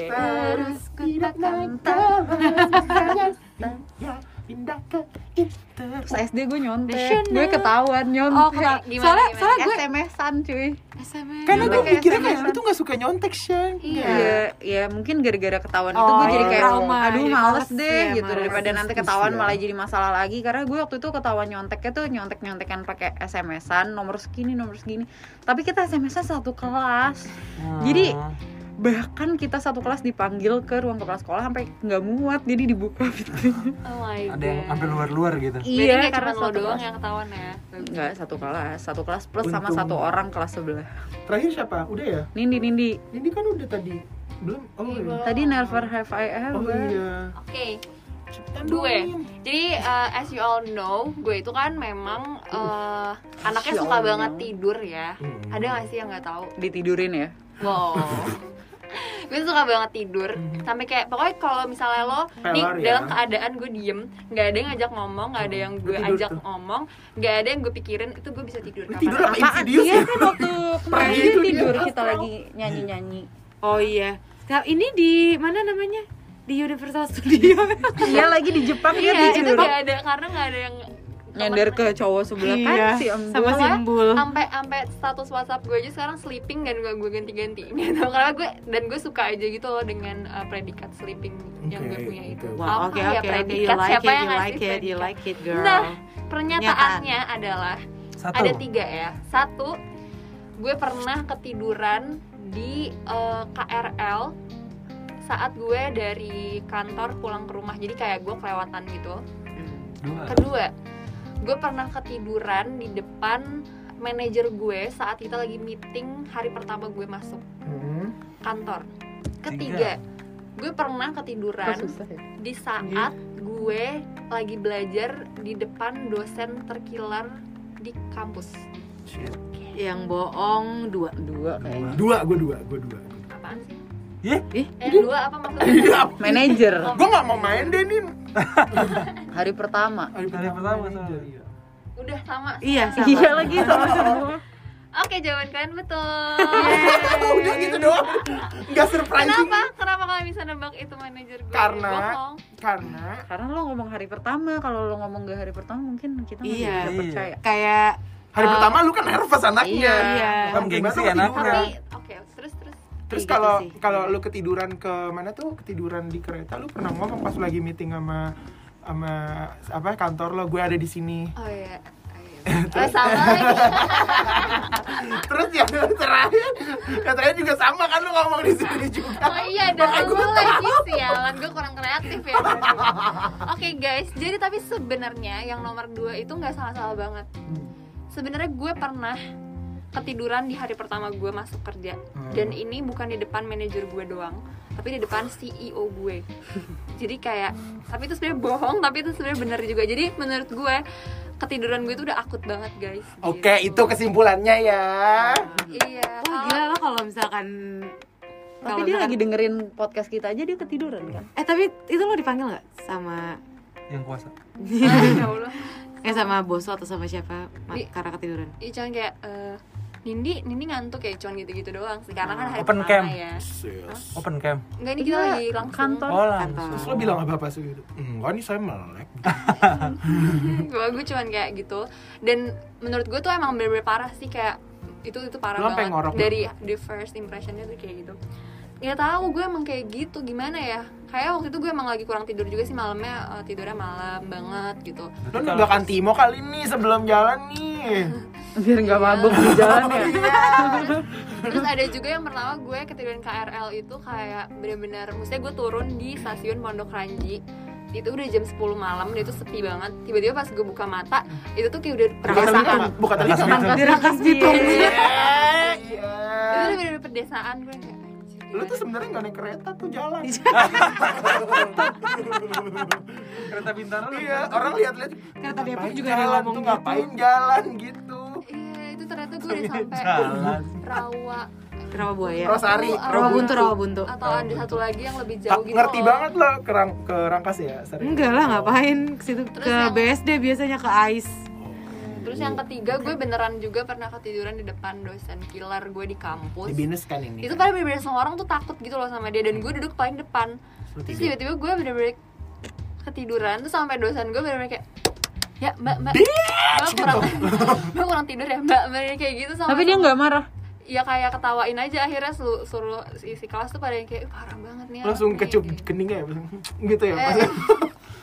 ya pindah ke inter terus SD gue nyontek gue ketahuan Oh, nyontek kena- Gimana, soalnya gimana? soalnya gue SMS-an cuy SMS. karena gue Nyontek mikirnya kayak lu tuh gak suka nyontek Shan Iya. Iya, ya mungkin gara-gara ketahuan itu Oh, gue jadi iya. kayak trauma, aduh jadi males males, deh iya, gitu males. daripada nanti ketahuan ya. malah jadi masalah lagi karena gue waktu itu ketahuan nyonteknya tuh nyontek-nyontekan pakai SMS-an nomor segini nomor segini. Tapi kita SMS-an satu kelas. Hmm. Jadi bahkan kita satu kelas dipanggil ke ruang kepala sekolah sampai nggak muat jadi dibuka pintunya. oh my god ada yang sampai luar-luar gitu. Berarti iya, nggak karena cuma lo satu doang kelas. yang ketahuan ya Enggak, satu kelas, satu kelas plus sama Untung. satu orang kelas sebelah. terakhir siapa udah ya Nindi, Nindi. ini kan udah tadi belum oh Iya, iya belum. Tadi never have I ever. oh iya oke cepetan Gue. Jadi uh, as you all know, gue itu kan memang uh, anaknya suka banget know. tidur ya. Hmm. Ada gak sih yang nggak tahu? Ditidurin ya. Wow. gue tuh suka banget tidur sampai kayak pokoknya kalau misalnya lo nih Pelor ya. dalam keadaan gue diem nggak ada yang ngajak ngomong nggak ada yang gue tidur ajak tuh. ngomong nggak ada yang gue pikirin itu gue bisa tidur kapan tidur apa Apaan? insidious Iya ya? kan waktu kemarin Pagi dia itu dia tidur kita lagi nyanyi-nyanyi. Oh iya. Nah, ini di mana namanya? Di Universal Studio. Iya lagi di Jepang dia iya itu tidur. nggak ada karena nggak ada yang Nyender ke cowok sebelah kan Iya, si Embul. sama si Embul. sampai sampai status WhatsApp gue aja sekarang sleeping dan gak gue ganti-ganti gitu karena gue dan gue suka aja gitu loh dengan uh, predikat sleeping yang gue punya itu oke. Wow, Apa oke ya oke oke. You predikat? like siapa it, yang you ngasih like it, you like it, girl. Nah, pernyataannya adalah Satu. ada tiga ya satu gue pernah ketiduran di eh, KRL saat gue dari kantor pulang ke rumah jadi kayak gue kelewatan gitu Dua. kedua gue pernah ketiduran di depan manajer gue saat kita lagi meeting hari pertama gue masuk Hmm. kantor ketiga gue pernah ketiduran susah ya? di saat gue lagi belajar di depan dosen terkilar di kampus Shit. Yang bohong dua. Dua kayaknya. dua gue dua gue dua apaan sih Ye? Ih, eh dua apa maksudnya Iya. Manager gue nggak mau main deh nih hari pertama. hari Hari pertama sama. iya. udah sama Iya, sama. Iya lagi sama semua. oke jawaban kalian betul udah gitu doang nggak surprising kenapa kenapa kalian bisa nebak itu manajer gue Karena- bohong karena Karena lo ngomong hari pertama, kalau lo ngomong gak hari pertama mungkin kita nggak Iya. bisa percaya. Kayak hari Eh, pertama lu kan nervous anaknya Iya. Iya. Nggak mungkin Gengsi anaknya. tapi oke terus terus Terus kalau gitu kalau lu ketiduran ke mana tuh? Ketiduran di kereta. Lu pernah ngomong pas lagi meeting sama sama apa kantor lo gue ada di sini. Oh iya. Oh, iya. Oh, sama terus yang terakhir yang terakhir juga sama kan lu ngomong di sini juga. Oh iya, dan gua lagi sialan, gue kurang kreatif ya Oke guys, jadi tapi sebenarnya yang nomor dua itu nggak salah-salah banget. Sebenarnya gue pernah ketiduran di hari pertama gue masuk kerja. Dan ini bukan di depan manajer gue doang Tapi di depan CEO gue. Jadi kayak, tapi itu sebenarnya bohong, tapi itu sebenarnya bener juga. Jadi menurut gue, ketiduran gue itu udah akut banget guys. Oke itu kesimpulannya ya. Iya, wah gila lo kalau misalkan Tapi dia misalkan- lagi dengerin podcast kita aja dia ketiduran kan? Eh tapi itu lo dipanggil nggak sama Yang kuasa. Ya Allah. Eh sama bos atau sama siapa? Di- karena ketiduran? Iya cuman kayak eh, Nindi, Nindi ngantuk ya, cuman gitu-gitu doang sih Karena kan hari Open pertama cam. ya Sis. Open cam. Enggak, ini kita Enggak, lagi langsung kantor. Oh, Kantor. langsung. terus lo bilang apa apa sih gitu enggak nih saya melek Gue, gue cuman kayak gitu Dan menurut gue tuh emang bener-bener parah sih Kayak itu itu parah sampai banget ngorok Dari the first impressionnya tuh kayak gitu Gak tahu gue emang kayak gitu gimana ya kayak waktu itu gue emang lagi kurang tidur juga sih malamnya eh, tidurnya malam banget gitu Lu nunggakan Timo kali nih sebelum jalan nih. biar nggak mabuk di jalan ya terus ada juga yang pertama gue ketiduran KRL itu kayak bener-bener maksudnya gue turun di stasiun Pondok Ranji itu udah jam 10 malam dan itu sepi banget tiba-tiba pas gue buka mata itu tuh kayak udah pedesaan bukan. Rangkas Mak. Bitung. Dirangkas Bitung. Iya. Iya. itu Iya. udah bener-bener pedesaan gue kayak Lu tuh sebenarnya nggak naik kereta tuh jalan. kereta pintar lu Iya, orang lihat-lihat. Kereta Depok juga jalan ngomong tuh, gitu. ngapain jalan gitu. iya itu ternyata gue udah sampai rawa Rawa buaya. Rosari, Rawa Rawa buntu, rawa buntu. atau ada satu lagi yang lebih jauh gitu ngerti loh. banget lo ke, rang, ke Rangkas ya sering. Enggak lah, ngapain ke situ ke BSD biasanya ke AIS. Terus yang ketiga gue beneran juga pernah ketiduran di depan dosen killer gue di kampus. Di binus kan ini. Itu pada bener-bener semua orang tuh takut gitu loh sama dia dan gue duduk paling depan. Terus tiba-tiba gue bener-bener ketiduran terus sampai dosen gue bener-bener kayak ya mbak mbak. Mbak kurang mbak kurang tidur ya mbak. Bener kayak gitu sama tapi dia nggak marah ya kayak ketawain aja akhirnya suruh, suruh isi kelas tuh pada yang kayak "Ih, parah banget nih langsung anaknya," kecup gitu. keningnya ya gitu ya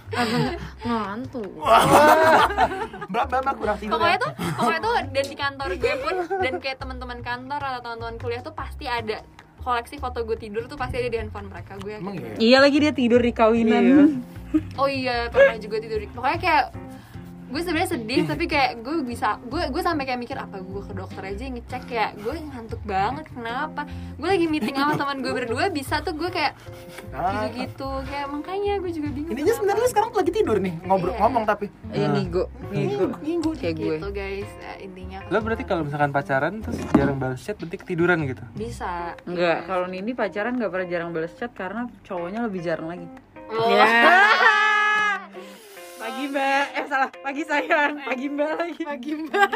Eh, ngantuk mbak mbak mbak kurang tidur pokoknya ya? tuh pokoknya tuh dan di kantor gue pun dan kayak teman-teman kantor atau teman-teman kuliah tuh pasti ada koleksi foto gue tidur tuh pasti ada di handphone mereka gue yakin emang banget. ya iya lagi dia tidur di kawinan oh iya pernah juga tidur di- pokoknya kayak gue sebenarnya sedih tapi kayak gue bisa gue gue sampai kayak mikir apa gue ke dokter aja ngecek? Kayak gue ngantuk banget kenapa? Gue lagi meeting sama teman gue berdua bisa tuh gue kayak Ah. gitu gitu kayak makanya gue juga bingung Ininya sebenarnya lu sekarang lagi tidur nih ngobrol Iya. ngomong tapi. Iya ngigo ngigo. Minggu kayak gue. Gitu guys Eh, intinya. Lo berarti kalau misalkan pacaran terus jarang balas chat berarti ketiduran gitu? Bisa. Enggak, kalau Nini pacaran nggak pernah jarang balas chat karena cowoknya lebih jarang lagi. oh. Pagi mbak, eh salah, pagi sayang, pagi mbak lagi. Pagi mbak.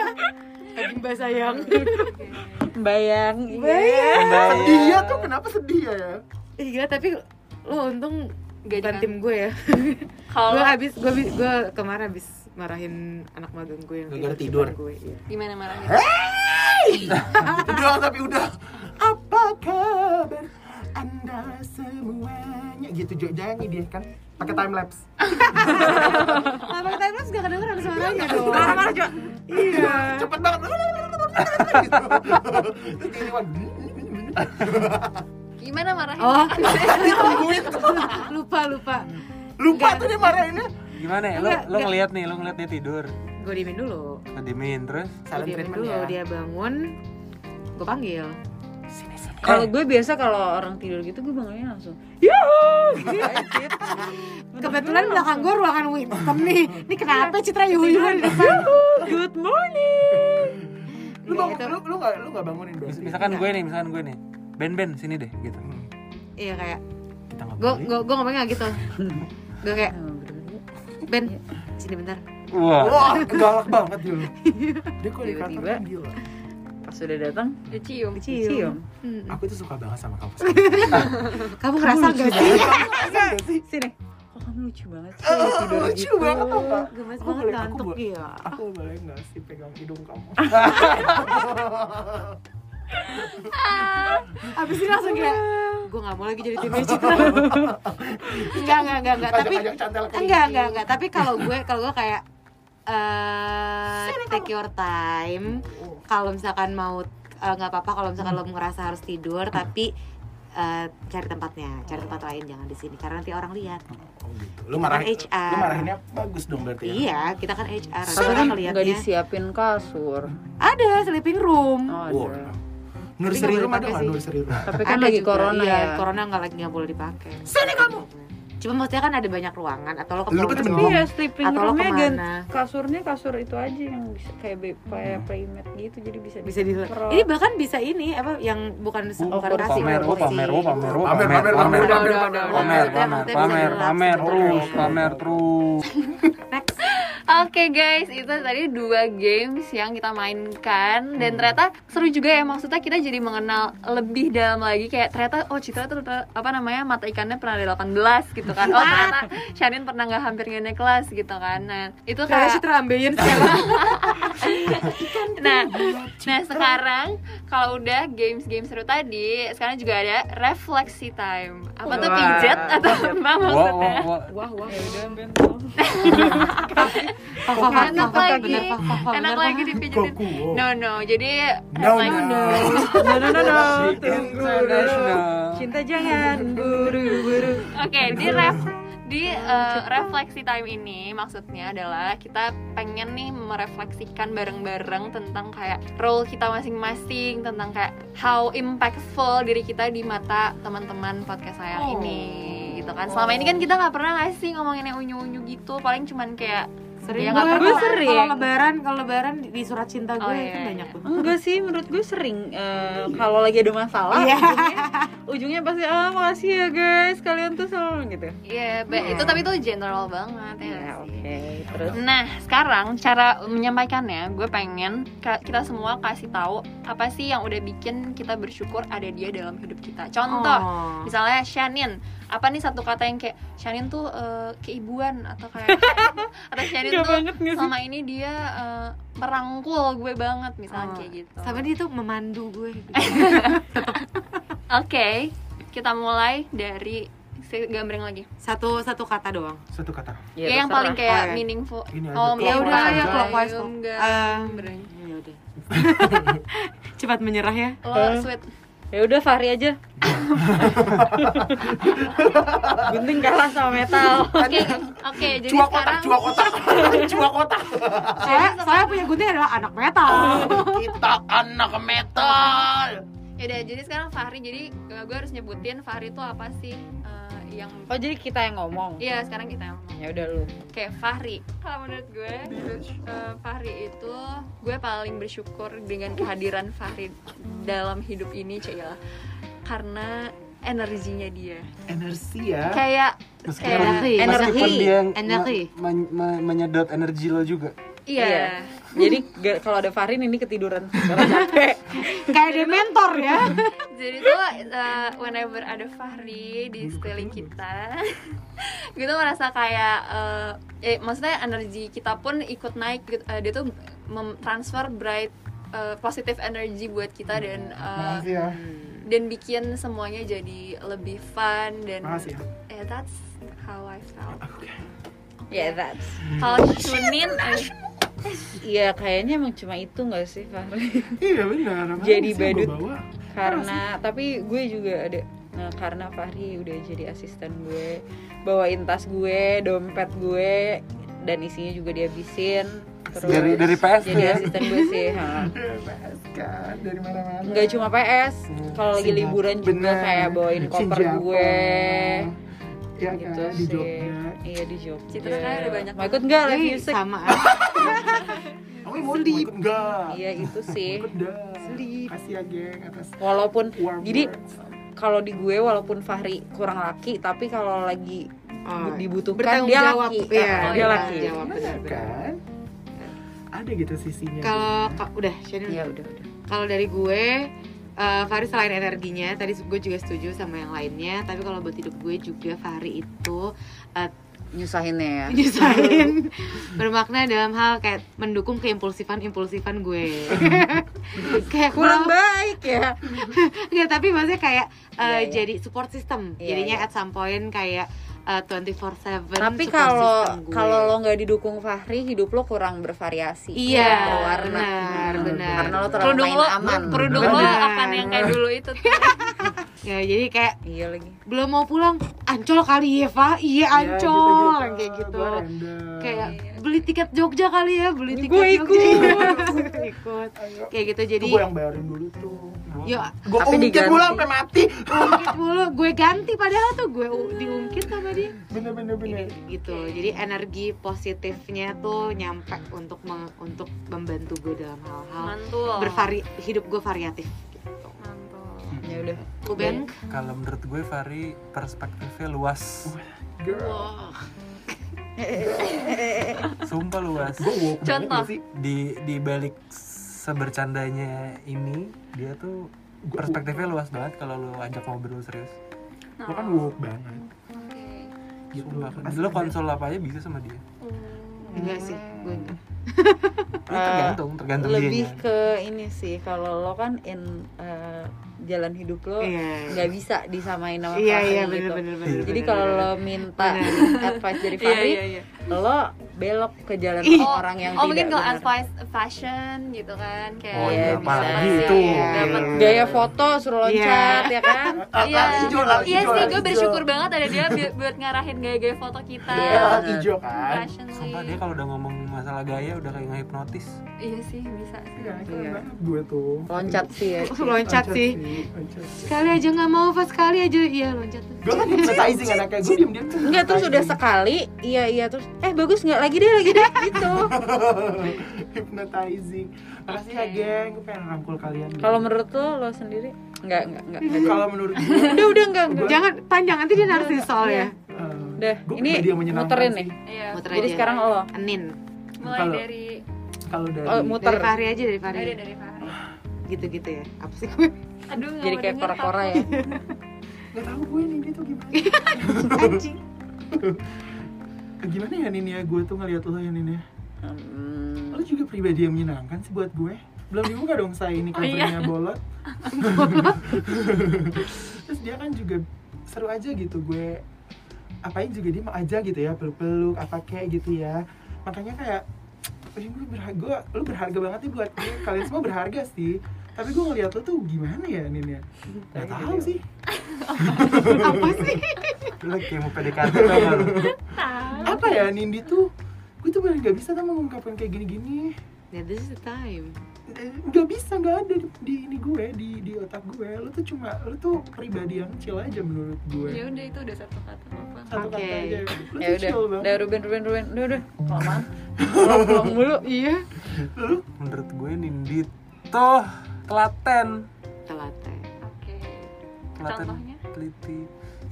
Pagi mbak sayang. Bayang, sedih ya tuh kenapa sedih ya ya Ih gila tapi lo untung Gak bukan di- tim gue ya. kalau gue habis gue gue kemarin habis marahin anak magang gue yang Gara-gara di tidur. depan gue. Iya. gimana marahnya udah tapi udah apa kabar anda semuanya gitu jangan dia kan pakai time lapse Nah, pakai time lapse gak kedengeran suaranya dong. Marah-marah coba. Iya. cepet banget gitu. gimana marahnya Oh, ditungguin tuh lupa lupa. lupa tuh dia marahinnya gimana ya lo lo ngeliat nih lo ngeliat dia tidur Gue diemin dulu. ngedimin terus Gue diemin treatment dulu, ya dia bangun. Gue panggil. Kalau gue biasa kalau orang tidur gitu gue bangunnya langsung. Yuhu! Kebetulan belakang gue ruangan Winston nih. Ini kenapa Citra yuyuan di depan? Good morning. lu bang, Gitu. lu lu nggak lu nggak bangunin Mis- misalkan gue nih misalkan gue nih Ben Ben sini deh gitu Iya kayak kita nggak gue gue gue ngomongnya gitu. Gue kayak Ben sini bentar. wah wah galak banget dulu dia kok di kantor Tiba-tiba. kan gila Pas sudah datang, dia cium Cium. cium. Hmm. aku tuh suka banget sama kamu Kamu ngerasa gak sih? Enggak sih Sini. Kok kamu lucu banget sih Oh, tidur lucu gitu. banget gak? Gemes Aku banget boleh- aku ngantuk boleh- dia. Aku boleh nggak sih pegang hidung kamu? Abis ini langsung kayak gue gak mau lagi jadi timnya Citra. enggak enggak enggak enggak. Tapi enggak enggak enggak. Tapi kalau gue kalau gue kayak eh take your time. Kalau misalkan mau eh, nggak apa-apa kalau misalkan lo ngerasa harus tidur tapi eh, cari tempatnya, cari tempat lain jangan di sini karena nanti orang lihat. Oh, gitu. Lu marahin, HR. lu marahinnya bagus dong berarti ya? Iya, kita kan HR. Tapi kan kan nggak disiapin kasur. ada sleeping room. Oh, Wow. ada. Nursery Tapi room ada nggak nursery room? Tapi kan Ada lagi juga, corona iya, ya. corona nggak lagi nggak boleh dipakai. Sini kamu! Cuma maksudnya kan ada banyak ruangan atau lo ke Lu Polres kan temen Bogor. Iya, sleeping Atau roomnya ke mana? kasurnya kasur itu aja yang bisa kayak be- kayak playmat gitu jadi bisa bisa di ini bahkan bisa ini apa yang bukan Oh, bukan kursi, kasih pamer, oh pamer, oh pamer, oh Pamer, pamer, pamer, pamer, pamer, pamer, pamer. pamer, pamer, terus, pamer terus. Next. Oke guys, itu tadi dua games yang kita mainkan dan ternyata seru juga ya maksudnya kita jadi mengenal lebih dalam lagi kayak ternyata oh Citra tuh apa namanya mata ikannya pernah ada 18 gitu kan. Oh ternyata Shanin pernah nggak hampir naik kelas gitu kan. Nah, itu kayak Citra ambeien sekarang. Nah, nah sekarang kalau udah games-games seru tadi, sekarang juga ada refleksi time. Apa tuh Wah. pijet atau apa Wah, maksudnya? wah, wah. Wah, wah. Ya udah, Ben. Enak lagi, enak bener, lagi. Goku. No no, jadi No, no. No, no, no, no. International. Cinta jangan buru-buru. Oke, di ref di eh, refleksi time ini maksudnya adalah kita pengen nih merefleksikan bareng-bareng tentang kayak role kita masing-masing tentang kayak how impactful diri kita di mata teman-teman podcast saya Oh. ini gitu kan. Selama ini kan kita nggak pernah nggak sih ngomongin yang unyu-unyu gitu. Paling cuman kayak Sering Ya, gue kalau- pernah. Sering. Kalau lebaran, kalau lebaran di surat cinta gue Oh, itu iya, banyak iya. tuh. Enggak sih, menurut gue sering eh, kalau lagi ada masalah, Iya. ujungnya, ujungnya pasti ah makasih ya guys, kalian tuh selalu gitu. ya ba- itu tapi itu general banget ya Ya, nggak oke. sih? Terus Nah, sekarang cara menyampaikannya, gue pengen kita semua kasih tahu apa sih yang udah bikin kita bersyukur ada dia dalam hidup kita. Contoh, Oh. misalnya Shanin, apa nih satu kata yang kayak Shanin tuh eh, keibuan atau kayak atau Shanin tuh banget selama ini dia eh, merangkul gue banget misalnya Oh. kayak gitu. Sama dia tuh memandu gue. Oke, kita mulai dari gambreng lagi. Satu satu kata doang. Satu kata. Ya, yang terserah. paling kayak Oh, ya. meaningful. Oh, Ya udah ya clockwise Eh, ya udah. Cepat menyerah ya. Lo Eh. sweet. Ya udah Fahri aja. Gunting kalah sama metal. Oke, oke. Jadi Cuak otak, sekarang cuak otak, cuak otak. Saya saya punya gunting adalah anak metal. Kita anak metal. ya udah. Jadi sekarang Fahri. Jadi gue harus nyebutin Fahri itu apa sih eh, yang Oh jadi kita yang ngomong. Iya sekarang kita yang ngomong. Ya udah lu. Oke Fahri. Kalau menurut gue, eh, Fahri itu gue paling bersyukur dengan kehadiran Fahri dalam hidup ini, Cila. Karena energinya dia. Energi ya. Kayak Meskipun, Kayak energi. meskipun Energi. dia Energi. men- men- menyedot energi lo juga. Iya. Jadi ga- kalau ada Fahrin ini ketiduran karena capek. Kayak ada mentor ya. Jadi tuh uh, whenever ada Fahri di sekeliling kita, gitu merasa kayak uh, eh, maksudnya energi kita pun ikut naik. Gitu. Uh, dia tuh transfer bright uh, positive energy buat kita dan uh, Makasih ya. dan bikin semuanya jadi lebih fun dan Makasih ya. eh, that's how I felt. Ya that's. Kalau Shunin, eh, Iya kayaknya emang cuma itu nggak sih Fahri? Iya benar. Jadi badut. bawa. karena tapi gue juga ada nah karena Fahri udah jadi asisten gue bawain tas gue dompet gue dan isinya juga dihabisin terus Dari- dari PS jadi ya? asisten gue sih ha. Bebas kan dari mana-mana. nggak cuma PS kalau lagi liburan juga bener. kayak bawain koper gue Ya gitu kan, di sih Jogja. iya di Jogja Citra kan ada banyak mau ikut nggak live Ih, music sama. Kamu mau mau ikut enggak? iya itu sih Ikut dah. Kasih ya geng atas walaupun warm jadi kalau di gue walaupun Fahri kurang laki tapi kalau lagi Oh, dibutuhkan dia jawab. laki Iya, Ah, dia iya, laki jawab benar, kan? Ada gitu sisinya. Kalau ka- udah, Shannon. ya udah udah Kalau dari gue, eh Fahri selain energinya, tadi gue juga setuju sama yang lainnya. Tapi kalau buat hidup gue juga Fahri itu eh, nyusahinnya ya nyusahin bermakna dalam hal kayak mendukung keimpulsifan impulsifan gue. kayak kurang kurang baik ya Nggak, tapi maksudnya kayak eh, Iya, iya. jadi support system. Iya, Jadinya iya. at some point kayak eh, 24/7 tapi kalau kalau lo nggak didukung Fahri hidup lo kurang bervariasi. Iya, kurang berwarna. benar, benar. karena lo terlalu main lo aman. kerudung lo akan yang kayak dulu itu tuh. ya jadi kayak iya lagi belum mau pulang ancol kali ya Pak iya Ya, ancol yang kayak gitu Gua random. kayak beli tiket Jogja kali ya beli tiket Gue Jogja ikut Ayo. kayak gitu jadi gue yang bayarin dulu tuh. Yo, gue tapi ungkit diganti. mulu sampai mati. ungkit mulu gue ganti padahal tuh gue u- diungkit sama dia Bener bener bener. gitu jadi energi positifnya tuh nyampe untuk me- untuk membantu gue dalam hal-hal Mantul. bervari hidup gue variatif gitu. Ya udah Kuben Kalau menurut gue Fahri perspektifnya luas. Girl. wah sumpah luas Contoh. di di balik sebercandanya ini dia tuh perspektifnya luas banget kalau lu ajak ngobrol serius gue kan woke banget Oke. gitu ada. konsol apa aja bisa sama dia enggak sih gue tergantung tergantung lebih dianya. ke ini sih kalau lo kan in eh, jalan hidup lo Iya. nggak bisa disamain sama iya Fahri iya gitu. bener bener bener jadi kalau lo minta advice dari iya Fahri iya iya lo belok ke jalan Ih. orang yang oh tidak mungkin kalau advice fashion gitu kan kayak Oh, iya, iya, bisa. apalagi Iya. itu. Dapat gaya foto suruh Iya. loncat ya kan Iya, iya sih, gue bersyukur banget ada dia buat ngarahin gaya-gaya foto kita. Iya. Ya, hijau kan Fashion Sumpah dia kalau udah ngomong masalah gaya udah kayak ngehipnotis. Iya sih, bisa sih. Iya, keren Iya. banget. Gue tuh. Loncat sih ya. Loncat sih. loncat sih. sekali aja nggak mau pas sekali aja. Iya loncat. Gue kan hypnotizing anaknya. Gue diem diem tuh. Enggak terus udah sekali iya iya terus eh bagus nggak? Lagi deh lagi deh. Gitu. Hypnotizing. Makasih ya Oke. geng. Gue pengen rangkul kalian kalau menurut lo lo sendiri? Nggak nggak nggak. Nggak kalau menurut gue udah udah nggak nggak. Jangan panjang. Nanti dia narsis soalnya. Udah, gue ini muterin sih. nih. Iya. Muter jadi aja. sekarang lo. Anin Mulai Kalau- dari kalau dari oh, muter. Dari Fahri aja dari Fahri. Ada dari Fahri. gitu gitu ya. Apa sih gue? Aduh, jadi kayak kora-kora ya. Nggak tahu gue nih dia tuh gimana. Anjing. Gimana ya Nin ya gue tuh ngeliat lo ya Nin ya Hmm, lo juga pribadi yang menyenangkan sih buat gue. Belum dibuka dong saya ini Oh, iya. bolot. Terus dia kan juga seru aja gitu gue apain juga dia mau aja gitu ya peluk-peluk apa kayak gitu ya makanya kayak "Wih, gue berharga lu berharga banget nih buat gue kalian semua berharga sih. Tapi gue ngeliat lo tuh gimana ya Nin ya? Nggak tahu sih. Apa sih? Lu kayak mau PDKT apa ya Nindi tuh? Gue tuh bener nggak bisa tuh mengungkapkan kayak gini-gini. Ya this is the time nggak bisa nggak ada di, di ini gue di di otak gue. Lu tuh cuma lu tuh pribadi yang chill aja menurut gue. Ya udah itu udah satu kata apa. satu Oke. kata aja. Lu ya tuh udah. chill banget. Udah Ruben Ruben Ruben. Udah udah. Kelamaan pulang mulu iya. Lu? Menurut gue Nindi tuh telaten telat ya. Oke. telaten Contohnya? teliti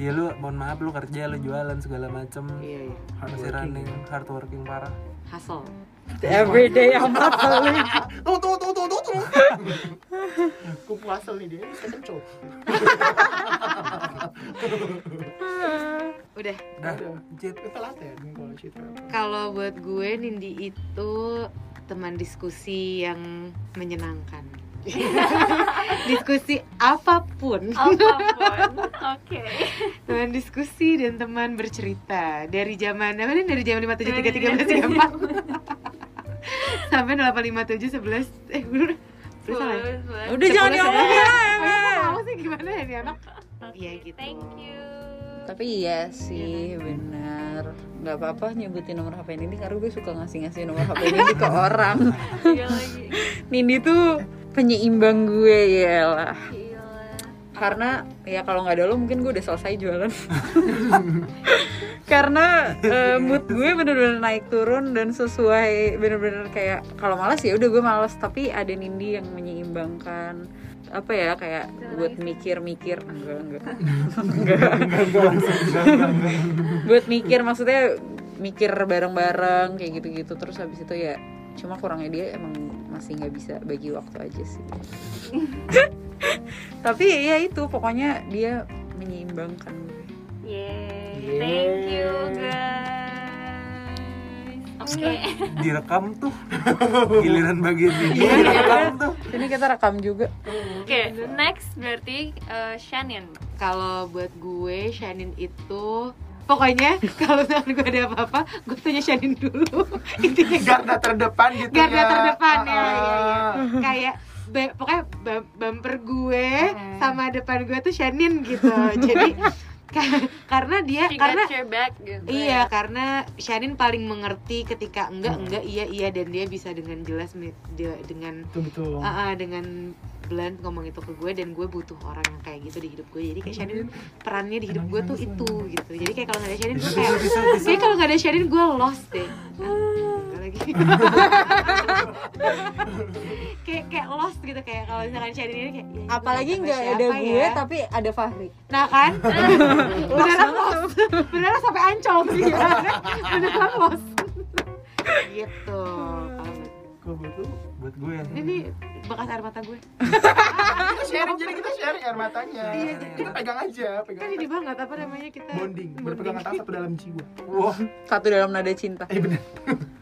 Iya lu mohon maaf lu kerja lu jualan segala macem. Iya iya. Masih running hard working parah. Hustle everyday I'm hustling tuh tuh tuh tuh tuh tuh gue puasa nih dia saya kencok udah. Dah Udah. laten kalau citra kalau buat gue Nindi itu teman diskusi yang menyenangkan. Diskusi apa pun. Apa pun. Oke. teman diskusi dan teman bercerita. Dari zaman apa nih? Dari zaman lima tujuh tiga tiga belas tiga empat sampai delapan lima tujuh sebelas eh udah salah ya? udah jangan ya iya, mau sih gimana ya nih anak Iya gitu. Thank you. tapi iya sih benar nggak apa-apa nyebutin nomor HP Nindi karena gue suka ngasih-ngasih nomor HP Nindi ke orang Iya. Nindi tuh penyeimbang gue ya lah Gila. Karena ya kalau nggak ada lo mungkin gue udah selesai jualan. Karena eh, mood gue bener-bener naik turun dan sesuai bener-bener kayak kalau malas ya udah gue malas. Tapi ada Nindi yang menyeimbangkan apa ya kayak buat mikir-mikir. Enggak enggak. Enggak. Buat mikir maksudnya mikir bareng-bareng kayak gitu-gitu. Terus habis itu ya cuma kurangnya dia emang masih nggak bisa bagi waktu aja sih tapi ya itu pokoknya dia menyeimbangkan gue Yeay. Thank you guys. Oke. direkam tuh giliran bagian ini Iya, direkam tuh ini kita rekam juga Oke, next berarti uh, Shannon. Kalau buat gue Shanin itu pokoknya kalau misalkan gue ada apa-apa gue tanya Shanin dulu. Intinya garda terdepan gitu garda ya. terdepan ya, Ah, iya, iya. ah. kayak ba- pokoknya bum- bumper gue sama depan gue tuh Shanin gitu. Jadi ka- karena dia She karena back gitu. Iya, karena Shanin paling mengerti ketika enggak enggak iya iya dan dia bisa dengan jelas dia dengan betul betul. Ah, ah, dengan blunt ngomong itu ke gue dan gue butuh orang yang kayak gitu di hidup gue. Jadi kayak Shanin perannya di hidup gue tuh itu gitu. Jadi kayak kalau nggak ada Shanin gue kayak kayak kalau nggak ada Shanin gue lost deh. Lagi. Kayak kayak lost gitu kayak kalau misalkan Shannon ini kayak ya, apalagi nggak ada gue ya. tapi ada Fahri. Nah kan? Beneran lost. Beneran sampai ancol sih. Beneran lost. Gitu. Kalau lu, buat gue. Yang ini bekas air mata gue. Kita sharing jadi kita sharing air matanya. Iya, kita pegang aja, pegang. kan ini banget apa namanya kita Bonding, berpegangan tangan satu dalam jiwa. wah. Satu dalam nada cinta. Eh bener.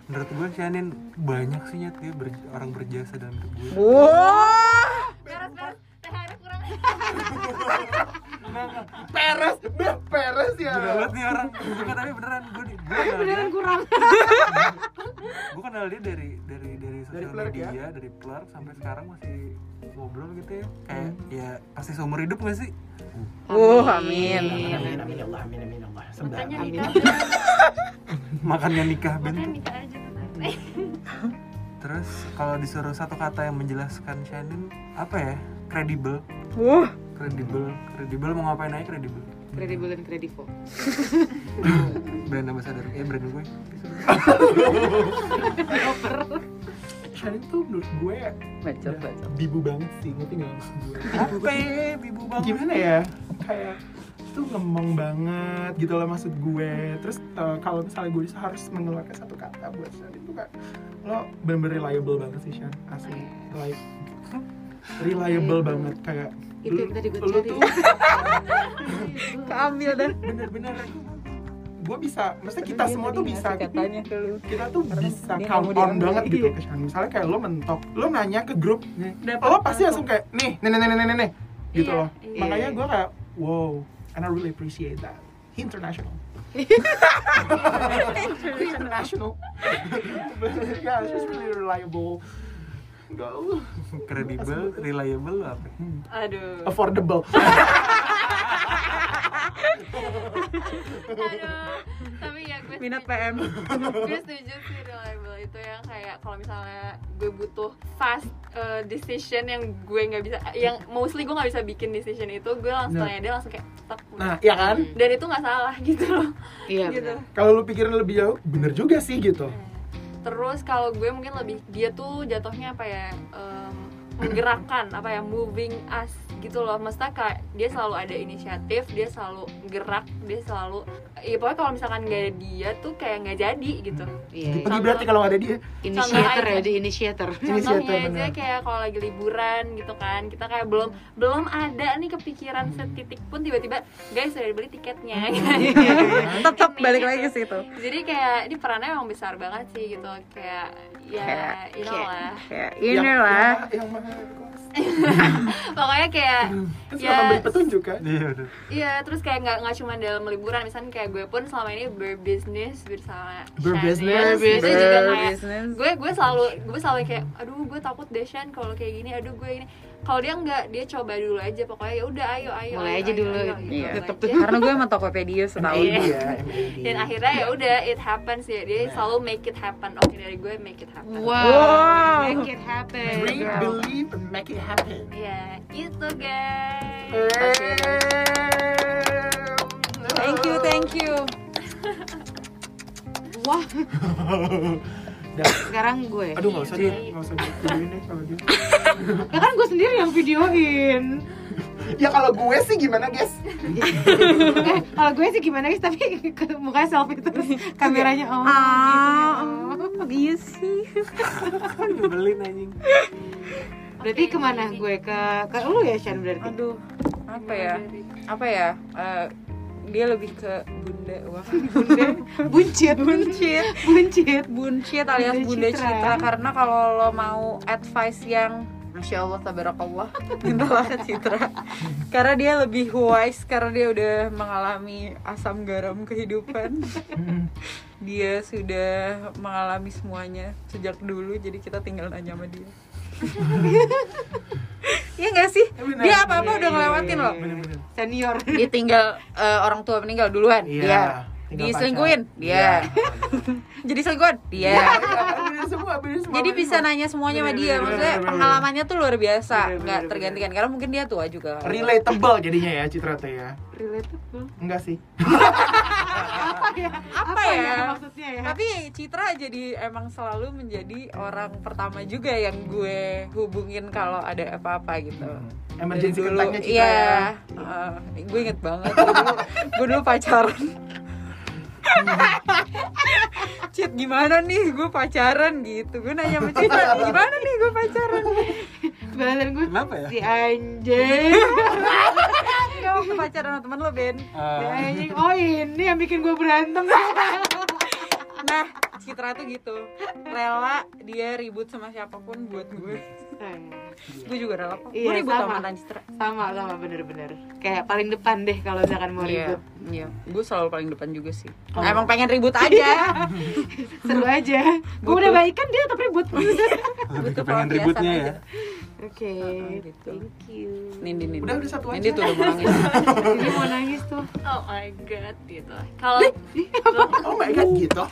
menurut gue Shanin banyak sih nyet dia ber- orang berjasa dalam hidup gue. Wah, beres beres THR kurang. Peres, ber peres ya. Gila banget nih orang. Tapi beneran gue beneran kurang gue kenal dia dari dari dari sosial Plurk media ya? dari plurk sampai sekarang masih ngobrol gitu ya. Kayak ya pasti seumur hidup gak sih? Uh, amin. Amin, amin, ya Allah, amin, amin, ya Allah. Makanya Amin. nikah. Makannya nikah makanya bentuk nikah aja terus kalau disuruh satu kata yang menjelaskan Shannon apa ya? Kredibel. Wah, kredibel kredibel mau ngapain aja kredibel kredibel dan kredivo brand ambassador. Eh brand gue. Shannon tuh menurut gue bacot udah bacot. bibu banget sih, ngerti gak maksud gue? apa ya bibu banget? Gimana ya? Kayak tuh ngomong banget gitu loh maksud gue. Terus eh, kalau misalnya gue harus mengeluarkan satu kata buat Shan itu kayak lo bener-bener reliable banget sih Shan. Asli. Like reliable banget kayak itu yang tadi gue cari tuh. Keambil dah. bener-bener. Gue bisa maksudnya kita semua tuh bisa. gitu. katanya kita tuh bisa count on banget gitu Iya. misalnya kayak lo mentok lo nanya ke grup lo pasti langsung. kayak nih nih nih nih nih nih, nih. Gitu Iya, loh. iya. makanya gue kayak wow and I really appreciate that. He international. International. Yeah she's really reliable Go. kredibel reliable apa? Aduh. Affordable. Aduh tapi ya gue Minat setuju. PM. gue setuju sih reliable itu yang kayak kalau misalnya gue butuh fast uh, decision yang gue nggak bisa yang mostly gue nggak bisa bikin decision itu gue langsung Nah. tanya dia langsung kayak tak nah ya kan? Dan itu nggak salah gitu loh. Iya gitu. kalau lu pikirin lebih jauh bener juga sih gitu terus kalau gue mungkin lebih dia tuh jatuhnya apa ya em, menggerakkan apa ya moving us gitu loh maksudnya kayak dia selalu ada inisiatif dia selalu gerak dia selalu ya pokoknya kalau misalkan nggak ada dia tuh kayak nggak jadi gitu iya pergi berarti kalau ada dia initiator aja. ya di Inisiator, contohnya aja bener. kayak kalau lagi liburan gitu kan kita kayak belum belum ada nih kepikiran setitik pun tiba-tiba guys udah dibeli tiketnya Tetap Ini. balik lagi ke situ. jadi kayak ini perannya emang besar banget sih gitu kayak ya Kayak- you know lah Kayak Yang- inilah. yang, yang maha kuasa. pokoknya kayak kan suka ya petunjuk kan? Iya udah. Iya terus kayak nggak nggak cuma dalam liburan misalnya kayak gue pun selama ini berbisnis bersama Berbisnis, itu juga kayak Berbisnis. gue gue selalu gue selalu kayak aduh gue takut deh Shan kalau kayak gini aduh gue ini kalau dia nggak dia coba dulu aja pokoknya ya udah ayo ayo Mulai ayo, aja ayo, dulu. ayo, gitu, Iya. aja. Karena gue emang Tokopedia setahun. Iya. MAD ya MAD dan akhirnya ya udah it happens ya dia selalu make it happen oke dari gue make it happen wow, Wow. make it happen Dream, believe, and make it happen ya itu guys Thank you, thank you. wah sekarang gue Aduh nggak usah deh, nggak usah videoin deh kalau dia. ya kan gue sendiri yang videoin. Ya kalau gue sih gimana guys? eh kalau gue sih gimana guys? Tapi mukanya selfie terus kameranya oh Ah, gitu iya sih. nyebelin anjing. Berarti ke mana gue? Ke ke lu ya Shan berarti? Aduh, apa ya? Apa ya? Eh, dia lebih ke bunda wah. Bunda? Buncit. Buncit. Buncit. Buncit alias Bunda bunda Citra. citra karena kalau lo mau advice yang Masya Allah, tabarakallah. Mintalah ke Citra. Karena dia lebih wise Karena dia udah mengalami asam garam kehidupan. Dia sudah mengalami semuanya Sejak dulu Jadi kita tinggal nanya sama dia. Iya gak sih? Benar. Dia apa-apa Iya, udah iya, ngelewatin iya, loh. senior. Dia tinggal eh, orang tua meninggal duluan. Iya, Dia pacar. Dia Jadi selingkuhan Dia Iya, iya, semua Jadi bisa semua. nanya semuanya sama Bener, dia. Maksudnya pengalamannya tuh luar biasa, nggak tergantikan. Karena mungkin dia tua juga. relatable jadinya ya Citra teh ya Relatable. enggak sih Apa ya? maksudnya ya? Tapi Citra jadi emang selalu menjadi orang pertama juga yang gue hubungin kalau ada apa-apa gitu. emergency Dari dulu, kontaknya Citra iya, ya uh, gue inget banget. Gue dulu, gue dulu pacaran. Cit gimana nih gue pacaran gitu Gue nanya sama Citra Gimana nih gue pacaran Balasan gue Kenapa ya? si anjing. Gak waktu pacaran sama temen lo Ben si anjing. Oh ini yang bikin gue berantem. Nah Citra tuh gitu Rela dia ribut sama siapa pun buat gue Gue juga rela kok Gue Iya, ribut sama. sama mantan Citra sama sama bener-bener. Kayak paling depan deh kalau misalkan mau Iya, ribut. Iya. Gue selalu paling depan juga sih. Oh. Emang pengen ribut aja. Seru aja. Gue udah baikan dia tetap ribut. Butuh pengen ributnya aja. ya Oke, gitu. thank you. Nindi, Nindi. Udah, udah satu Nindi aja. tuh udah mau nangis. Ini mau nangis tuh. oh my god gitu kalau oh my god gitu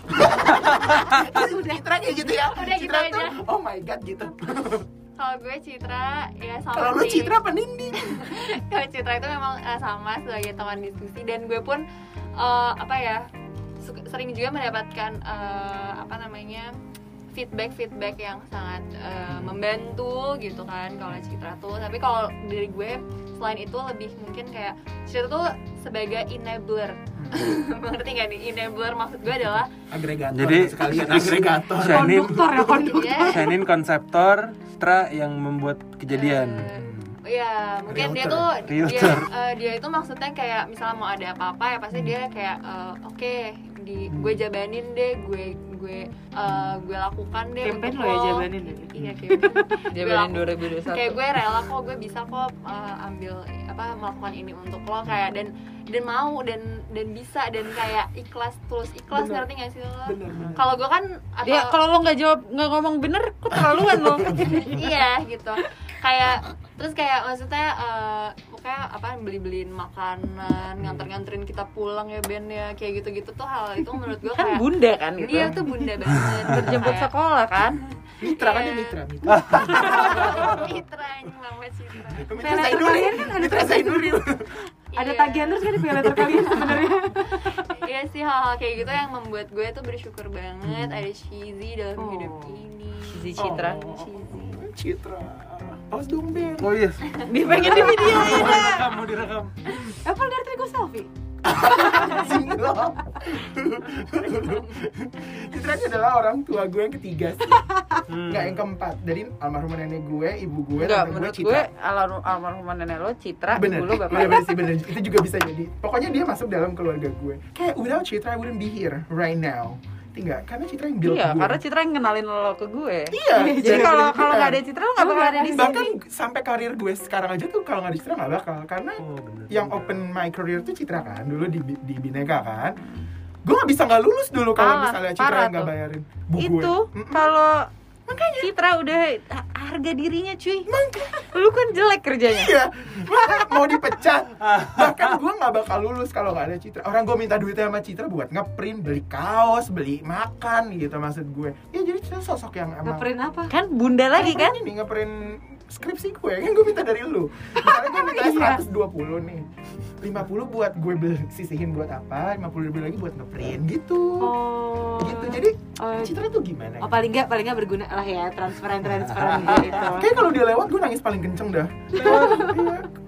Citra kayak gitu ya Udah, gitu Citra tuh, aja. oh my god gitu kalau gue Citra ya sama kalau lu. Citra apa Nindi kalau Citra itu memang eh, sama sebagai teman diskusi dan gue pun eh, apa ya sering juga mendapatkan eh, apa namanya feedback feedback yang sangat eh, membantu gitu kan kalau Citra tuh. Tapi kalau dari gue selain itu lebih mungkin kayak Citra tuh sebagai enabler. Ngerti gak nih? Enabler maksud gue adalah agregator Jadi sekalian. agregator. Konduktor ya konduktor. dia Shanin konseptor Citra yang membuat kejadian. Eh, Iya, mungkin dia Realtor. tuh dia eh, dia itu maksudnya kayak misalnya mau ada apa-apa ya pasti dia kayak eh, oke di gue jabanin deh, gue gue eh, gue lakukan deh Campaign untuk lo ya lo. jabanin ya? Iya, campaign. Laku- 2021. kayak gue rela kok gue bisa kok eh, ambil apa melakukan ini untuk lo kayak dan dan mau dan dan bisa dan kayak ikhlas tulus ikhlas Bener. ngerti gak sih lo? Kalau gue kan atau Dia kalau lo nggak jawab nggak ngomong bener, kok terlaluan lo. iya gitu kayak terus kayak maksudnya eh, pokoknya apa beli beliin makanan nganter nganterin kita pulang ya Ben ya kayak gitu gitu tuh hal itu menurut gue Kan kayak bunda kan gitu. dia tuh bunda banget Berjemput Kayak, sekolah kan. Mitra kan Iya. Mitra Mitra Mitra mama Citra Mitra Zainuri Mitra Zainuri Ada Iya. tagihan terus kan di letter kalian sebenarnya. iya sih hal-hal kayak gitu yang membuat gue tuh bersyukur banget ada cheesy dalam Oh. hidup ini Si Citra. Oh. cheesy Citra Awas dong Ben Oh iya. Dia pengen di video Mau direkam, mau direkam. Apa dari tadi gue selfie? Single Citra ini adalah orang tua gue yang ketiga sih. Hmm. Nggak yang keempat. Dari almarhum nenek gue, ibu gue, Enggak, tante gue, menurut Citra. gue almarhum almarhum nenek lo Citra, bener, ibu lo bapak. bener, bener sih bener. Itu juga bisa jadi. Pokoknya dia masuk dalam keluarga gue. Kayak without Citra I wouldn't be here right now tinggal karena Citra yang build Iya, gue karena Citra yang kenalin lo ke gue. iya Jadi kalau kalau nggak ada bener. Citra lo nggak bakal ada di sini. bahkan sampai karir gue sekarang aja tuh kalau nggak ada Citra nggak bakal karena Oh bener yang open my career tuh Citra kan dulu di di Bineka kan gue nggak bisa nggak lulus dulu kalau misalnya Citra nggak bayarin bu gue Itu Mm-mm. Kalau Citra udah ha- harga dirinya cuy. Lu kan jelek kerjanya. Iya, Makanya mau dipecat. Bahkan gue nggak bakal lulus kalau nggak ada Citra. Orang gue minta duitnya sama Citra buat ngeprint, beli kaos, beli makan gitu maksud gue. Ya jadi Citra sosok yang emang. Ngeprint apa? Kan bunda lagi kan? Ini ngeprint skripsi gue kan gue minta dari lu. Misalnya gue minta 120 nih. 50 buat gue beli sisihin buat apa, 50 lebih lagi buat ngeprint gitu. Oh. Gitu. Jadi Oh, Citra tuh gimana? oh paling nggak paling nggak berguna lah ya transferan transferan gitu. Kayak kalau dia lewat gue nangis paling kenceng dah. Iya,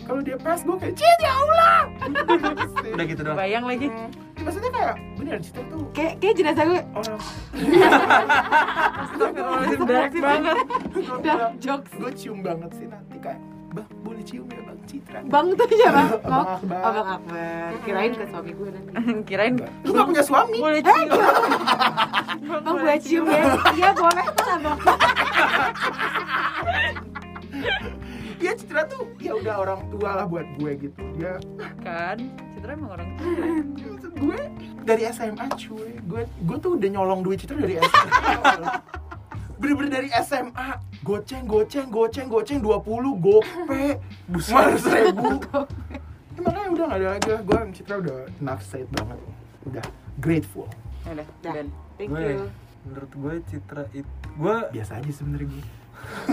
kalau dia pas gue kayak Cit ya Allah. Udah gitu doang Bayang lagi. Hmm, maksudnya kayak bener Citra tuh Kayak kayak jenazah gue orang Astagfirullahaladzim, banget. gue cium banget sih nanti kayak bang boleh cium ya bang Citra Bang tuh siapa? Abang Akbar. Oh, Bang Akbar. Kirain ke suami gue nanti. Kirain lu gak punya suami boleh cium. Bang gue cium ya. Iya boleh tuh bang. ya Citra tuh ya udah orang tua lah buat gue gitu dia kan. Citra emang orang tua. gue dari SMA cuy gue gue tuh udah nyolong duit Citra dari SMA bener-bener dari SMA goceng goceng goceng goceng 20 gope. Buset. Seribu ya, makanya udah gak ada lagi lah. Gue sama Citra udah enough said banget. Udah grateful. Ya udah, Dah. Dan. Thank Gue you. menurut gue Citra itu gue biasa aja sebenarnya gue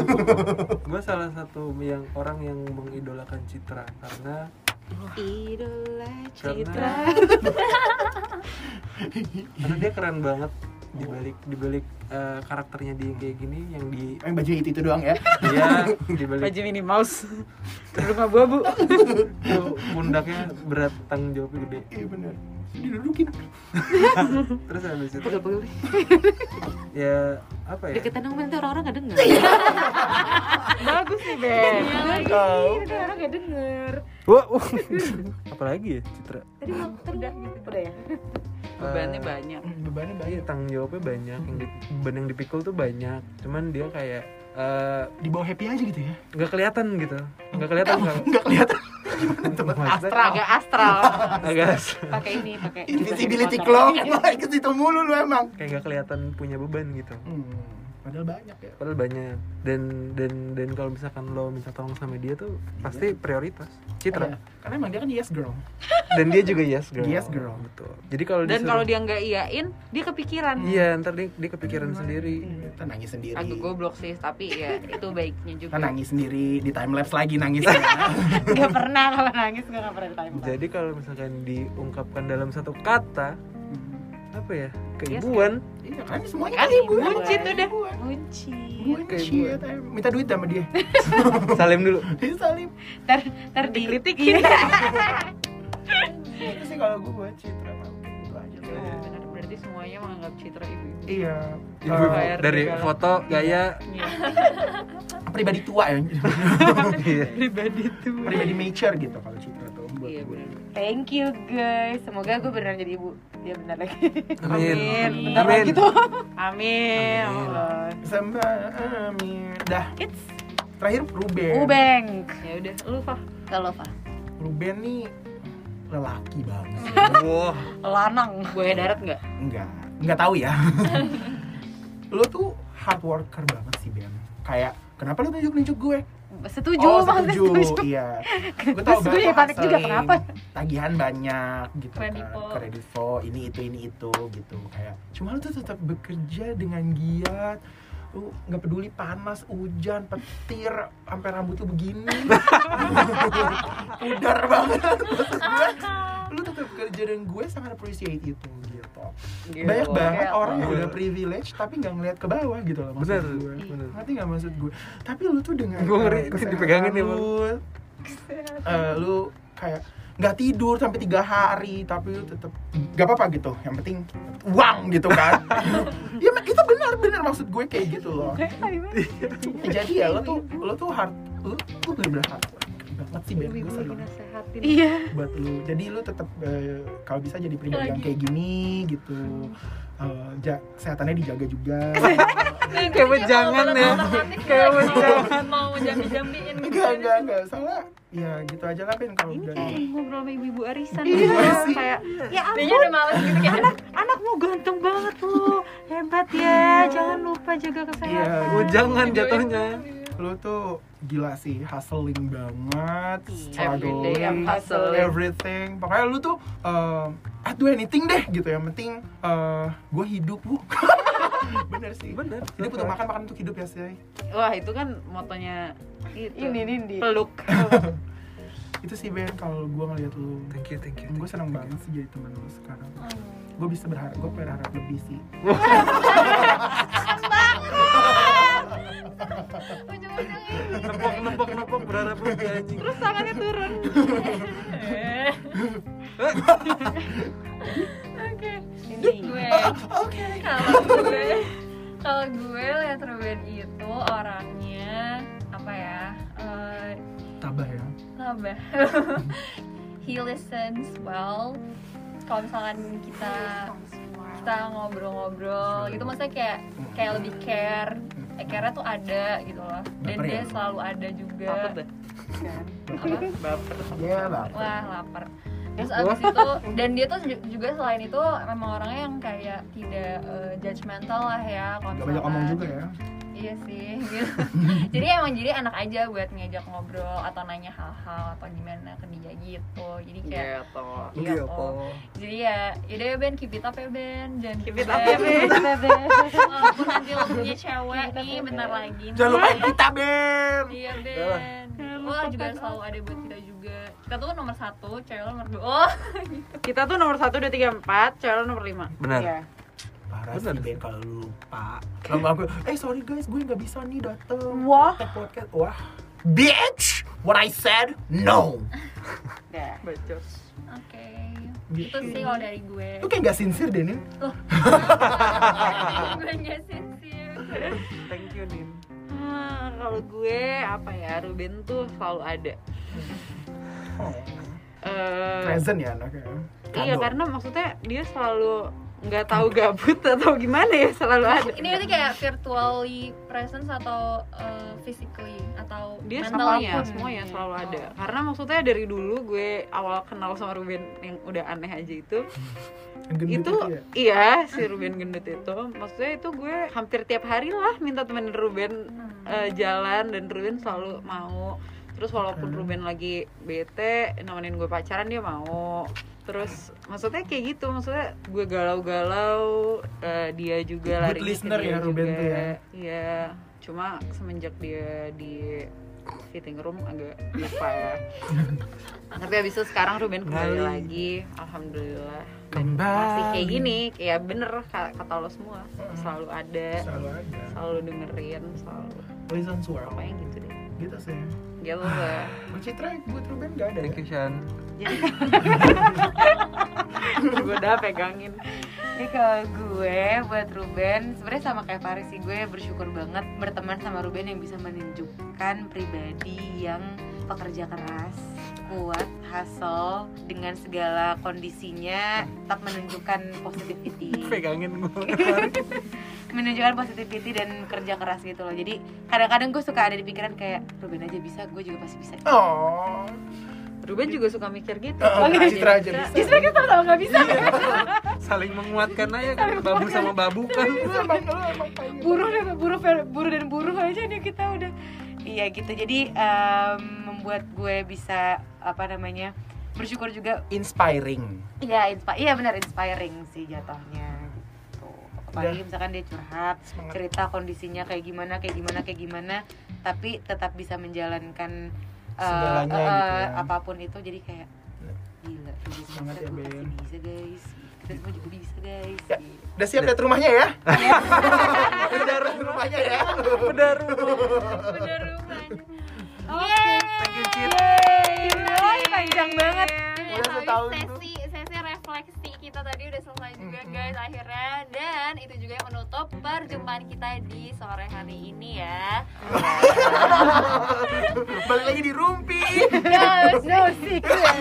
gue salah satu yang orang yang mengidolakan Citra karena Idola Karena- Citra. karena dia keren banget dibalik dibalik eh, karakternya dia kayak gini yang di yang baju itu itu doang ya dia dibalik Baju Minnie Mouse. Rumah tuh pundaknya berat tanggung jawabnya gede iya bener didudukin terus habis itu Pegel-pegel. ya apa ya Deketan dong nanti orang-orang gak denger. Bagus nih, Ben. tahu Nanti orang gak denger. wah wah. apalagi ya Citra Tadi belum udah gitu. Udah ya. Bebannya Eh, banyak. bebannya banyak Iya tanggung jawabnya banyak, yang di, beban yang dipikul tuh banyak. Cuman dia kayak eh, di bawah happy aja gitu ya? nggak kelihatan gitu, nggak kelihatan kalau nggak kelihatan. Astral. Agak astral. agak Pakai ini, pakai invisibility cloak ke situ mulu lu emang. Kayak nggak kelihatan punya beban gitu. hmm, padahal banyak ya Padahal banyak. Dan dan dan kalau misalkan lo minta tolong sama dia tuh pasti prioritas. Citra. Iya. karena emang dia kan yes girl Dan dia juga yes girl. Yes girl. Betul. Jadi kalau Dan disuruh- kalau dia nggak iyain, dia kepikiran. Iya, ntar dia, dia kepikiran sendiri. kita nangis sendiri Agak goblok sih, tapi ya itu baiknya juga. kita nangis sendiri di time lapse lagi nangisnya Gak pernah kalau nangis gue gak pernah di time Jadi kalau misalkan diungkapkan dalam satu kata, Hmm. apa ya? Keibuan. Iya kan? Semuanya Kan ibu buncit udah. Kunci. buncit minta duit sama dia. Salim dulu. dia salim. Ntar, ntar di Dikritik. itu sih kalau gue buat citra itu aja. Oh, benar berarti semuanya menganggap Citra iya. Ibu, bayar dari foto, gaya, Iya. pribadi tua ya. Iya. Pribadi tuh. pribadi mature gitu kalau citra tuh buat Iya gue. Thank you guys. Semoga gue beneran jadi ibu. Ya benar lagi. Amin. Amin. Bentar Amin. lagi tuh. Amin. Amin. Allah. Samba amin dah It's terakhir Ruben Ubeng. Ya udah, lu Fah. Kalau Pak. Ruben nih lelaki banget Wah, Lanang. Gue darat nggak? enggak enggak tahu ya lu tuh hard worker banget sih Ben kayak kenapa lu nunjuk nunjuk gue? Setuju, oh maksudnya setuju iya. Gue tau gue jadi banget panik juga, kenapa? tagihan banyak gitu Kredivo. kan kredivo ini itu ini itu gitu. Kayak cuma lu tuh tetap bekerja dengan giat lu nggak peduli panas hujan petir sampai rambut lu begini. Pudar banget. Gue lu tetap kerja dan gue sangat appreciate itu gitu. Banyak banget Gila. orang yang Gila. udah privilege tapi nggak ngeliat ke bawah gitu loh maksud bener, gue. bener. ngerti nggak maksud gue? Tapi lu tuh dengan Gua ngeri, dipegangin ya, lu, eh, lu kayak nggak tidur sampai tiga hari tapi lu tetap nggak apa-apa gitu. Yang penting uang gitu kan. Ya itu benar maksud gue kayak gitu loh. Jadi ya lo tuh lo tuh hard lo tuh bener-bener hard banget sih Ben gue seneng. Iya. buat lu jadi lu tetap eh, kalau bisa jadi pribadi yang kayak gini gitu Eh, ja- kesehatannya dijaga juga. Kayak wejangan ya. kayak wejangan mau jambi-jambiin gitu enggak enggak enggak. Soalnya ya gitu aja lah Ben kalau Ini dari kayak ngobrol sama ibu-ibu arisan Iya gitu. sih. Kayak ya Dia udah males gitu kayak. anak anakmu ganteng banget tuh. Hebat ya jangan lupa jaga kesehatan. Iya, Wejangan jatuhnya. Lu tuh gila sih hustling banget I'm struggling hustling. everything. Pokoknya lu tuh uh, do anything deh gitu. Yang penting uh, gue hidup bu. Bener sih. Bener. hidup untuk makan makan untuk hidup ya sih wah itu kan motonya itu Ini Nindi. peluk. Itu sih Ben kalau gue ngeliat lu. Thank you, thank you. gue seneng banget sih jadi teman lu sekarang. Gue bisa berharap gue berharap lebih sih Nepok, nepok, nepok berharap lebih anjing. terus tangannya turun oke Nindi. gue oke kalau gue kalau gue lihat Ruben itu orangnya apa ya eh, tabah ya Sabar. He listens well. Kalau misalkan kita kita ngobrol-ngobrol gitu, maksudnya kayak kayak lebih care. Care tuh ada gitu loh. Dan Baper ya? dia selalu ada juga. apa tuh Apa? baper ya lah Wah lapar. Terus abis itu dan dia tuh ju- juga selain itu memang orangnya yang kayak tidak eh, judgmental lah ya. Kalau banyak omong misalkan- juga ya iya sih gitu. jadi emang jadi enak aja buat ngajak ngobrol atau nanya hal-hal atau gimana ke dia gitu. Jadi kayak gitu iya kok jadi ya yaudah ya Ben keep it up ya Ben. Jangan Keep it up ya, Ben. walaupun nanti lo punya cewek nih bentar lagi. Jangan lupa kita Ben. iya Ben. lo juga selalu ada buat kita juga. Kita tuh nomor satu cewek nomor dua. Oh. Kita tuh nomor satu dua tiga empat cewek nomor lima. Benar. Iya. Parah sih Bener. Ben kalau lu lupa. Lama aku, eh sorry guys, gue nggak bisa nih dateng. Wah. Podcast. Wah. Bitch, what I said, no. Dah. bacos oke Gitu. itu sih kalau dari gue Lu kayak gak sincere deh nih. gue nggak sincere thank you nin Hmm, kalau gue apa ya Ruben tuh selalu ada Eh, Present ya anaknya. iya karena maksudnya dia selalu nggak tahu gabut atau gimana ya selalu ada. Ini berarti kayak virtually presence atau uh, physically atau dia mentally semuanya semuanya selalu ada. Karena maksudnya dari dulu gue awal kenal sama Ruben yang udah aneh aja itu gendut itu ya. iya si Ruben gendut itu. Maksudnya itu gue hampir tiap hari lah minta temenin Ruben eh, jalan dan Ruben selalu mau. Terus walaupun Hmm. Ruben lagi bete nemenin gue pacaran dia mau terus maksudnya kayak gitu maksudnya gue galau-galau eh, dia juga Good lari listener ya, Ruben tuh ya. iya cuma semenjak dia di fitting room agak lupa ya tapi habis itu sekarang Ruben kembali Kembali. lagi alhamdulillah Kembali. masih kayak gini kayak bener ka- kata lo semua Mm. selalu ada Selalu ada. selalu dengerin selalu Listen suara. pokoknya gitu deh Gitu sih. Gitu lah Gue Citra buat Ruben gak ada Thank ya? you Shan. gue udah pegangin Jadi kalau gue buat Ruben sebenarnya sama kayak Paris sih gue bersyukur banget berteman sama Ruben yang bisa menunjukkan pribadi yang pekerja keras, kuat, hustle dengan segala kondisinya tetap menunjukkan positivity, Pegangin gue. menunjukkan positivity dan kerja keras gitu loh. Jadi kadang-kadang gue suka ada di pikiran kayak Ruben aja bisa, gue juga pasti bisa. Oh. Ruben juga suka mikir gitu Oh, Citra Citra aja bisa. Justru kita sama nggak bisa. Saling menguatkan aja kan babu sama babu kan. Emang pengen. buruh dan buruh buruh dan buruh aja nih kita udah iya gitu jadi em, membuat gue bisa apa namanya bersyukur juga inspiring. iya inspi iya benar inspiring sih jatuhnya apalagi misalkan dia curhat Semangat. cerita kondisinya kayak gimana kayak gimana kayak gimana tapi tetap bisa menjalankan eh, Segalanya eh, gitu ya. apa pun itu jadi kayak gila Ruben Semangat ya, Ben. bisa guys kita semua juga bisa guys Ya. gitu. Udah siap lihat rumahnya ya? Udah rumahnya ya? Udah rumah. udah rumahnya Thank you Cit. Yeay, panjang banget Udah setahun tapi sesi kita tadi udah selesai juga Mm-mm. guys akhirnya dan itu juga yang menutup perjumpaan kita di sore hari ini ya. Balik lagi di Rumpi. Yes, no secret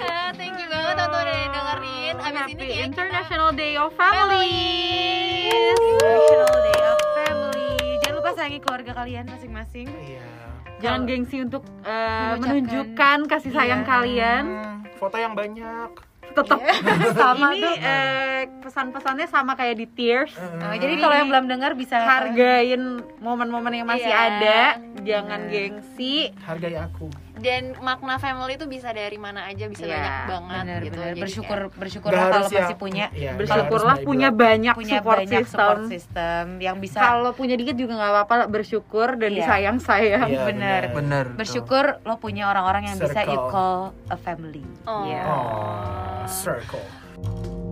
Eh, thank you banget untuk udah dengerin. Abis ini Happy kayak kita International Day of Family National Day of Family. Jangan lupa sayangi keluarga kalian masing-masing. Iya. Jangan gengsi untuk eh, Mengucapkan- menunjukkan kasih sayang Iya. kalian Hmm, foto yang banyak. tetap Sama ini tuh. eh, pesan-pesannya sama kayak di Tears Nah, jadi kalau yang belum dengar bisa hargain momen-momen yang masih Iya. ada jangan Bener. gengsi Hargai aku. Dan makna family itu bisa dari mana aja bisa Iya, banyak banget benar gitu. Jadi bersyukur kayak- bersyukur kalau ya. masih punya Iya, nggak bersyukurlah punya banyak punya support banyak system support system yang bisa kalau punya dikit juga nggak apa-apa bersyukur dan Iya. disayang sayang Iya, benar. Bener. tuh. bersyukur lo punya orang-orang yang bisa you Circle. call a family Oh. Iya. Oh, circle.